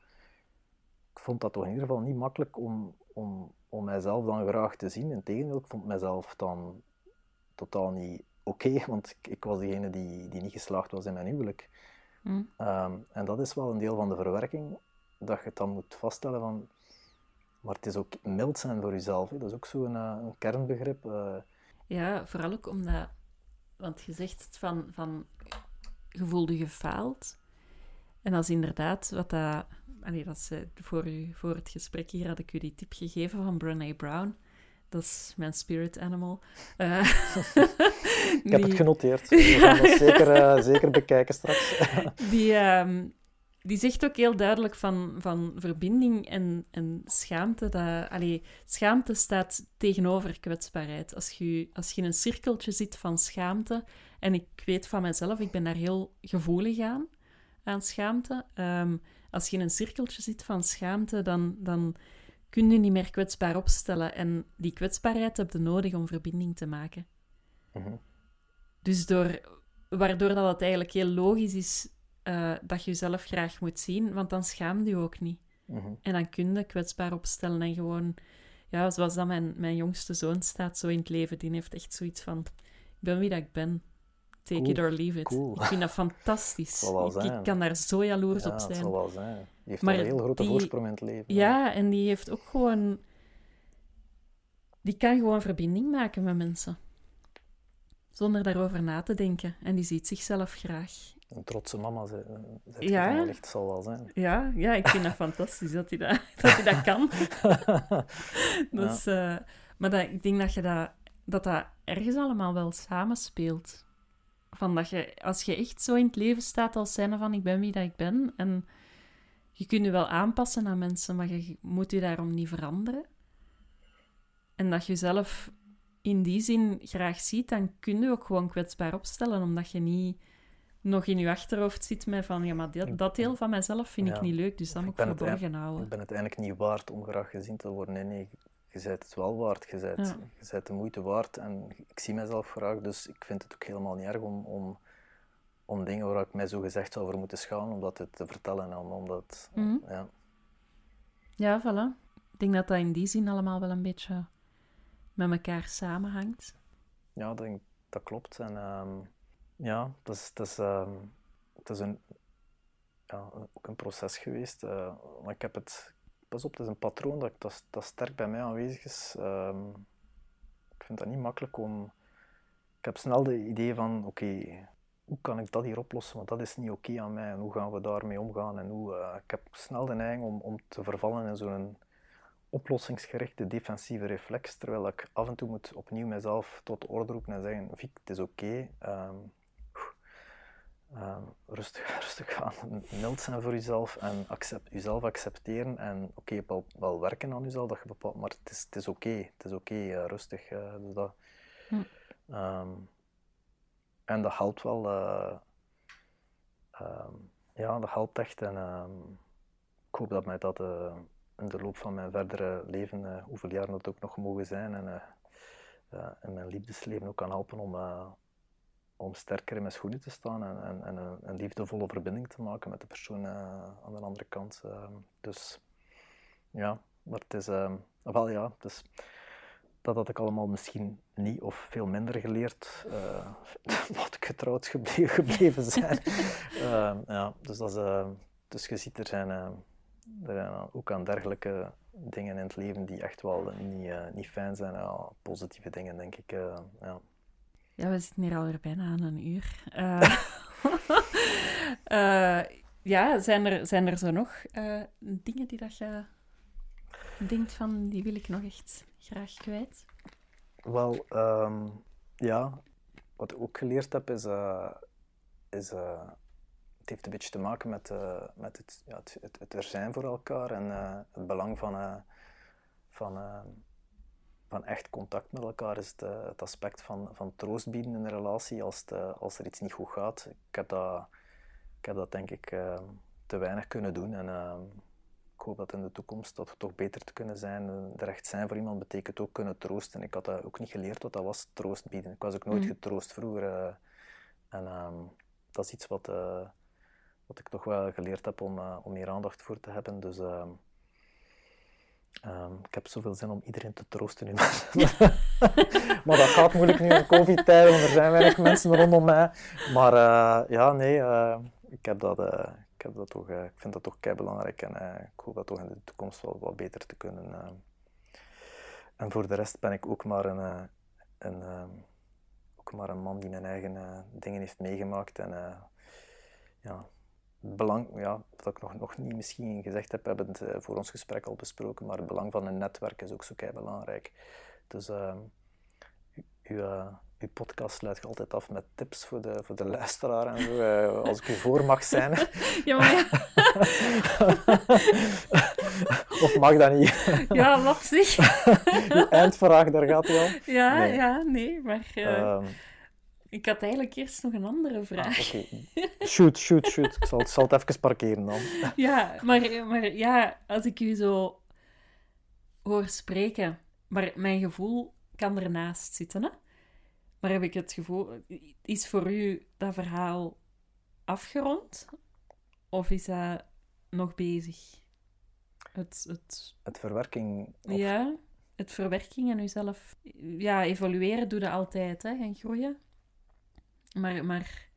ik vond dat toch in ieder geval niet makkelijk om, om, om mijzelf dan graag te zien. Integendeel, ik vond mijzelf dan totaal niet oké, want ik, ik was degene die, die niet geslaagd was in mijn huwelijk. Hm? Ehm, en dat is wel een deel van de verwerking, dat je het dan moet vaststellen van... Maar het is ook mild zijn voor jezelf. Hè. Dat is ook zo'n eh, een kernbegrip. eh. Ja, vooral ook omdat... Want je zegt van, van... Je voelde je gefaald. En dat is inderdaad wat dat... Allee, dat is, voor, u, voor het gesprek hier had ik u die tip gegeven van Brené Brown. Dat is mijn spirit animal. Eh, Ik heb het genoteerd. We gaan dat zeker, eh, zeker bekijken straks. Die, ehm, die zegt ook heel duidelijk van, van verbinding en, en schaamte. Dat, allee, schaamte staat tegenover kwetsbaarheid. Als je, als je in een cirkeltje zit van schaamte, en ik weet van mezelf, ik ben daar heel gevoelig aan, aan schaamte. Ehm, als je in een cirkeltje zit van schaamte, dan, dan kun je niet meer kwetsbaar opstellen. En die kwetsbaarheid heb je nodig om verbinding te maken. Mhm. Dus door, waardoor dat het eigenlijk heel logisch is eh, dat je jezelf graag moet zien, want dan schaam je ook niet. Mhm. En dan kun je kwetsbaar opstellen en gewoon, ja, zoals dat mijn, mijn jongste zoon staat zo in het leven, die heeft echt zoiets van, ik ben wie dat ik ben. Take Cool, it or leave it. cool. Ik vind dat fantastisch. Ik, kan daar zo jaloers Ja, op het zijn. zal wel zijn. Die heeft Maar een heel grote die- voorsprong in het leven. Ja, en die heeft ook gewoon... Die kan gewoon verbinding maken met mensen. Zonder daarover na te denken. En die ziet zichzelf graag. Een trotse mama, ze, zegt je Ja. wellicht, zal wel zijn. Ja, ja ik vind dat fantastisch dat hij dat, dat, hij dat kan. Dat is, eh, maar dat, ik denk dat, je dat, dat dat ergens allemaal wel samenspeelt. Van dat je, als je echt zo in het leven staat als zijnde van ik ben wie dat ik ben. En je kunt je wel aanpassen aan mensen, maar je moet je daarom niet veranderen. En dat je jezelf in die zin graag ziet, dan kun je ook gewoon kwetsbaar opstellen. Omdat je niet nog in je achterhoofd zit met van ja, maar dat, dat deel van mijzelf vind ik niet leuk, dus dat moet ik het verborgen houden. Ik ben het eigenlijk niet waard om graag gezien te worden. Nee, nee, je bent het wel waard. Je bent, Ja. je bent de moeite waard en ik zie mezelf graag, dus ik vind het ook helemaal niet erg om, om, om dingen waar ik mij zo gezegd zou over moeten schamen, om dat te vertellen en om dat... Mhm. Ja. Ja, voilà. Ik denk dat dat in die zin allemaal wel een beetje met elkaar samenhangt. Ja, dat, dat klopt. En ehm, ja, dat is, dat is, ehm, het is een, ja, ook een proces geweest. maar ik heb het, pas op, het is een patroon dat, dat, dat sterk bij mij aanwezig is. Ehm, ik vind dat niet makkelijk om. Ik heb snel de idee van: oké, hoe kan ik dat hier oplossen? Want dat is niet oké aan mij. En hoe gaan we daarmee omgaan? En hoe, eh, ik heb snel de neiging om, om te vervallen in zo'n oplossingsgerichte defensieve reflex, terwijl ik af en toe moet opnieuw mezelf tot orde roepen en zeggen, Vic, het is oké, ehm, ehm, rustig, rustig aan, mild zijn voor jezelf en accept, jezelf accepteren en oké, wel, wel werken aan jezelf, dat je bepaalt, maar het is, het is oké, het is oké, eh, rustig. eh, dus dat, Hm. Ehm, en dat helpt wel, eh, ehm, ja, dat helpt echt. En ik hoop dat mij dat in de loop van mijn verdere leven, hoeveel jaren dat ook nog mogen zijn, en in mijn liefdesleven ook kan helpen om, om sterker in mijn schoenen te staan en, en, en een, een, liefdevolle verbinding te maken met de persoon aan de andere kant. Ehm. dus ja, maar het is, ehm, wel ja, dus dat had ik allemaal misschien niet of veel minder geleerd, uh, wat ik getrouwd gebleven, gebleven zijn. uh, ja, dus, dat is, uh, dus je ziet, er zijn, er zijn ook aan dergelijke dingen in het leven die echt wel niet, niet fijn zijn. Positieve dingen, denk ik. ja. Ja, we zitten hier alweer bijna aan een uur. ja, zijn er, zijn er zo nog dingen die dat je denkt van, die wil ik nog echt graag kwijt? Wel, ehm, ja. Wat ik ook geleerd heb is, is het heeft een beetje te maken met, met het, ja, het, het, het, er zijn voor elkaar en het belang van, van, van echt contact met elkaar is het, het aspect van, van troost bieden in een relatie als, het, als er iets niet goed gaat. Ik heb dat, ik heb dat denk ik te weinig kunnen doen en ehm, ik hoop dat in de toekomst dat we toch beter te kunnen zijn. Er echt zijn voor iemand betekent ook kunnen troosten. Ik had dat ook niet geleerd wat dat was, troost bieden. Ik was ook nooit mm. getroost vroeger. Uh, en um, dat is iets wat, wat ik toch wel geleerd heb om, om meer aandacht voor te hebben. Dus um, ik heb zoveel zin om iedereen te troosten nu. maar dat gaat moeilijk nu in covid-tijden, want er zijn weinig mensen rondom mij. Maar ja, nee, ik heb dat ik, heb dat toch, ik vind dat toch kei belangrijk en ik hoop dat toch in de toekomst wel wat beter te kunnen. En voor de rest ben ik ook maar een, een, ook maar een man die mijn eigen dingen heeft meegemaakt. En ja, belang, ja, wat ik nog, nog niet misschien gezegd heb, hebben het voor ons gesprek al besproken, maar het belang van een netwerk is ook zo kei belangrijk. Dus u, uw podcast sluit je altijd af met tips voor de, voor de luisteraar en zo, uh, als ik u voor mag zijn. ja, maar ja. of mag dat niet? ja, lastig. Die eindvraag, daar gaat hij al. Ja, nee. ja, nee, maar... Ik had eigenlijk eerst nog een andere vraag. Ah, okay. Shoot, shoot, shoot. Ik zal, zal, het even parkeren dan. ja, maar, maar ja, als ik u zo hoor spreken, maar mijn gevoel kan ernaast zitten, hè? Maar heb ik het gevoel, is voor u dat verhaal afgerond? Of is dat nog bezig? Het, het... het verwerking? Of... Ja, het verwerking en uzelf... Ja, evolueren doe je altijd, hè, en groeien. Maar, maar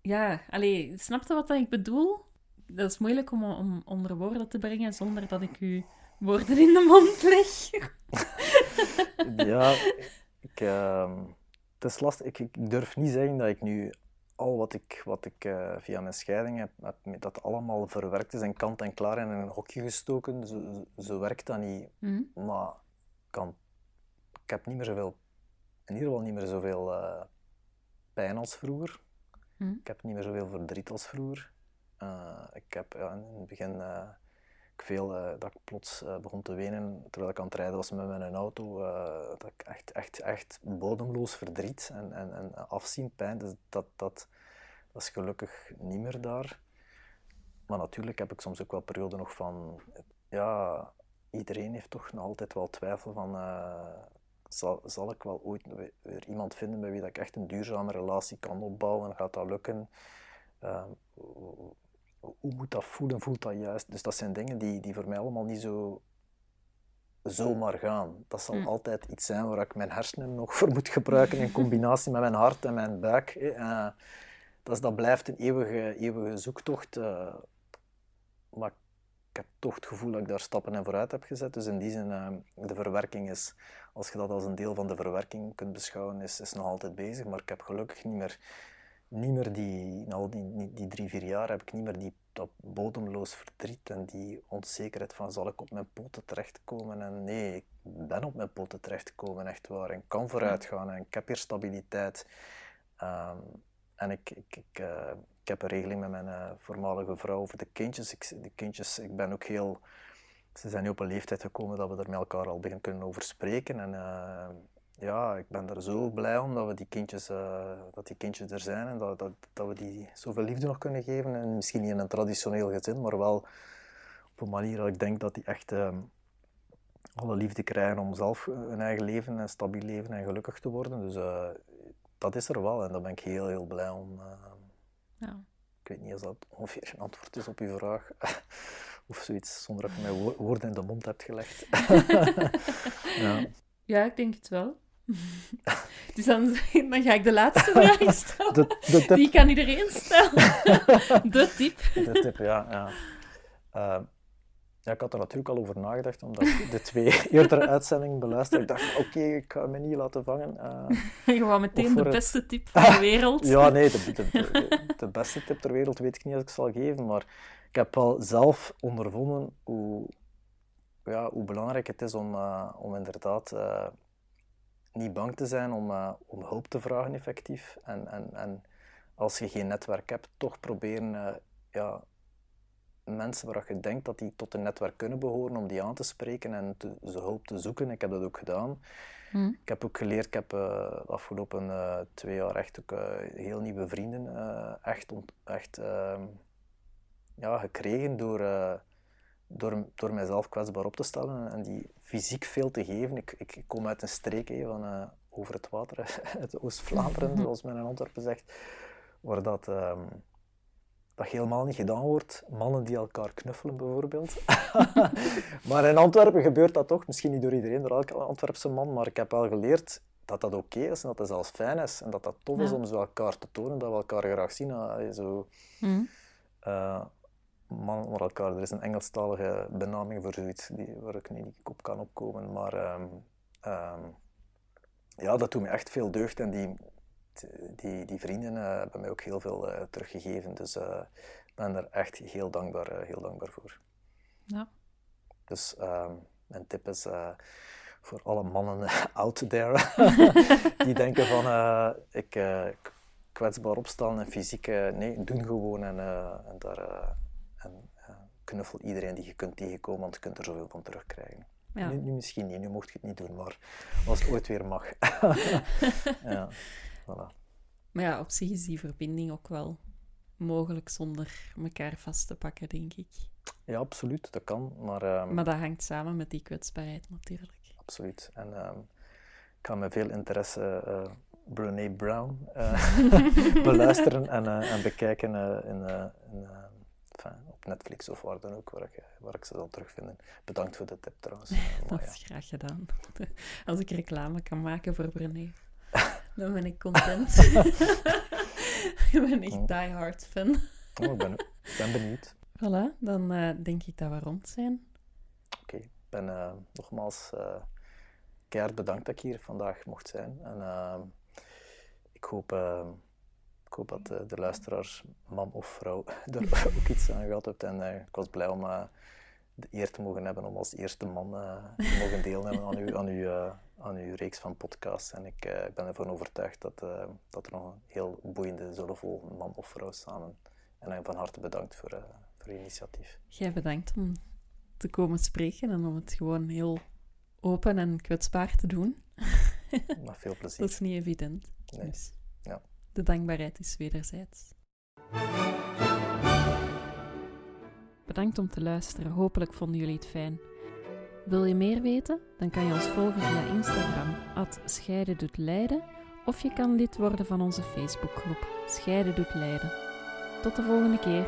ja, allee, snap je wat ik bedoel? Dat is moeilijk om, om onder woorden te brengen zonder dat ik u woorden in de mond leg. ja, ik... Uh het is lastig. Ik, ik, durf niet zeggen dat ik nu al wat ik, wat ik uh, via mijn scheiding heb, heb, dat allemaal verwerkt is en kant en klaar in een hokje gestoken. Zo, zo werkt dat niet. Mm. Maar kan, ik heb niet meer zoveel, in ieder geval niet meer zoveel uh, pijn als vroeger. Mm. Ik heb niet meer zoveel verdriet als vroeger. Uh, ik heb ja, in het begin veel uh, dat ik plots uh, begon te wenen terwijl ik aan het rijden was met mijn auto. Uh, dat ik echt, echt, echt bodemloos verdriet en, en, en afzien, pijn. Dus dat, dat, dat is gelukkig niet meer daar. Maar natuurlijk heb ik soms ook wel perioden nog van... Ja, iedereen heeft toch nog altijd wel twijfel van... zal, zal ik wel ooit weer iemand vinden met wie dat ik echt een duurzame relatie kan opbouwen? Gaat dat lukken? hoe moet dat voelen, voelt dat juist? Dus dat zijn dingen die, die voor mij allemaal niet zo zomaar gaan. Dat zal hmm. altijd iets zijn waar ik mijn hersenen nog voor moet gebruiken in combinatie met mijn hart en mijn buik. Uh, dat, dat blijft een eeuwige, eeuwige zoektocht. Uh, maar ik heb toch het gevoel dat ik daar stappen in vooruit heb gezet. Dus in die zin, uh, de verwerking is, als je dat als een deel van de verwerking kunt beschouwen, is, is nog altijd bezig. Maar ik heb gelukkig niet meer niet meer die, nou, die, die drie, vier jaar heb ik niet meer die, dat bodemloos verdriet en die onzekerheid van zal ik op mijn poten terechtkomen. En nee, ik ben op mijn poten terechtgekomen, echt waar. En kan vooruit gaan en ik heb hier stabiliteit. Um, en ik, ik, ik, uh, ik heb een regeling met mijn uh, voormalige vrouw over de kindjes. Ik, de kindjes, ik ben ook heel... Ze zijn nu op een leeftijd gekomen dat we er met elkaar al beginnen kunnen over spreken. En uh, ja, ik ben er zo blij om dat, we die kindjes, uh, dat die kindjes er zijn en dat, dat, dat we die zoveel liefde nog kunnen geven. En misschien niet in een traditioneel gezin, maar wel op een manier dat ik denk dat die echt uh, alle liefde krijgen om zelf een eigen leven, een stabiel leven en gelukkig te worden. Dus dat is er wel en daar ben ik heel, heel blij om. Ja. Ik weet niet of dat ongeveer een antwoord is op uw vraag. of zoiets, zonder dat je mij woorden in de mond hebt gelegd. ja. ja, ik denk het wel. Dus dan, dan ga ik de laatste vraag stellen. De, de Die kan iedereen stellen. De tip. De tip, ja. ja. Uh, ja, ik had er natuurlijk al over nagedacht, omdat ik de twee eerdere uitzendingen beluisterde. Ik dacht, oké, ik ga me niet laten vangen. Uh, Gewoon meteen de beste tip van de wereld. ja, nee, de, de, de, beste tip ter wereld weet ik niet als ik zal geven, maar ik heb wel zelf ondervonden hoe, ja, hoe belangrijk het is om, uh, om inderdaad uh, niet bang te zijn om, om hulp te vragen effectief. En, en, en als je geen netwerk hebt, toch proberen ja, mensen waar je denkt dat die tot een netwerk kunnen behoren, om die aan te spreken en te, ze hulp te zoeken. Ik heb dat ook gedaan. Hmm. Ik heb ook geleerd, ik heb de afgelopen twee jaar echt ook heel nieuwe vrienden echt, echt ehm, ja, gekregen door, door, door mijzelf kwetsbaar op te stellen en die fysiek veel te geven. Ik, ik kom uit een streek van, over het water, uit Oost-Vlaanderen, zoals men in Antwerpen zegt, waar dat, um, dat helemaal niet gedaan wordt. Mannen die elkaar knuffelen, bijvoorbeeld. maar in Antwerpen gebeurt dat toch, misschien niet door iedereen, door elke Antwerpse man, maar ik heb wel geleerd dat dat oké is en dat het zelfs fijn is en dat dat tof is om zo elkaar te tonen, dat we elkaar graag zien. Uh, zo, mm. uh, mannen onder elkaar. Er is een Engelstalige benaming voor zoiets die, waar ik niet op kan opkomen. Maar um, um, ja, dat doet me echt veel deugd. En die, die, die vrienden uh, hebben mij ook heel veel uh, teruggegeven. Dus uh, ik ben er echt heel dankbaar, heel dankbaar voor. Ja. Dus um, mijn tip is voor alle mannen out there die denken van ik kwetsbaar opstellen en fysiek, nee, doen gewoon en, en daar en knuffel iedereen die je kunt tegenkomen, want je kunt er zoveel van terugkrijgen. Ja. Nu, nu, misschien niet, nu mocht je het niet doen, maar als het ooit weer mag. ja, voilà. Maar ja, op zich is die verbinding ook wel mogelijk zonder elkaar vast te pakken, denk ik. Ja, absoluut, dat kan. Maar, um, maar dat hangt samen met die kwetsbaarheid natuurlijk. Absoluut. En um, ik ga met veel interesse uh, Brown uh, beluisteren en, uh, en bekijken in, in op Netflix of waar dan ook, waar ik, waar ik ze zal terugvinden. Bedankt voor de tip trouwens. dat is graag gedaan. Als ik reclame kan maken voor Brené, dan ben ik content. ik ben echt die hard fan. oh, ik ben, ben benieuwd. Voilà, dan uh, denk ik dat we rond zijn. Oké, ik ben uh, nogmaals uh, keihard bedankt dat ik hier vandaag mocht zijn. En ik hoop ik hoop dat de, eh, de luisteraars, man of vrouw, er ook iets aan gehad hebt. En uh, ik was blij om uh, de eer te mogen hebben om als eerste man uh, te mogen deelnemen aan uw, aan uw, aan uw reeks van podcasts. En ik, ik ben ervan overtuigd dat, dat er nog een heel boeiende zullen volgen, man of vrouw samen. En van harte bedankt voor, voor uw initiatief. Jij bedankt om te komen spreken en om het gewoon heel open en kwetsbaar te doen. Met veel plezier. Dat is niet evident. Nee. Dus. Ja. De dankbaarheid is wederzijds. Bedankt om te luisteren. Hopelijk vonden jullie het fijn. Wil je meer weten? Dan kan je ons volgen via Instagram, Scheiden doet Leiden, of je kan lid worden van onze Facebookgroep Scheiden doet Leiden. Tot de volgende keer.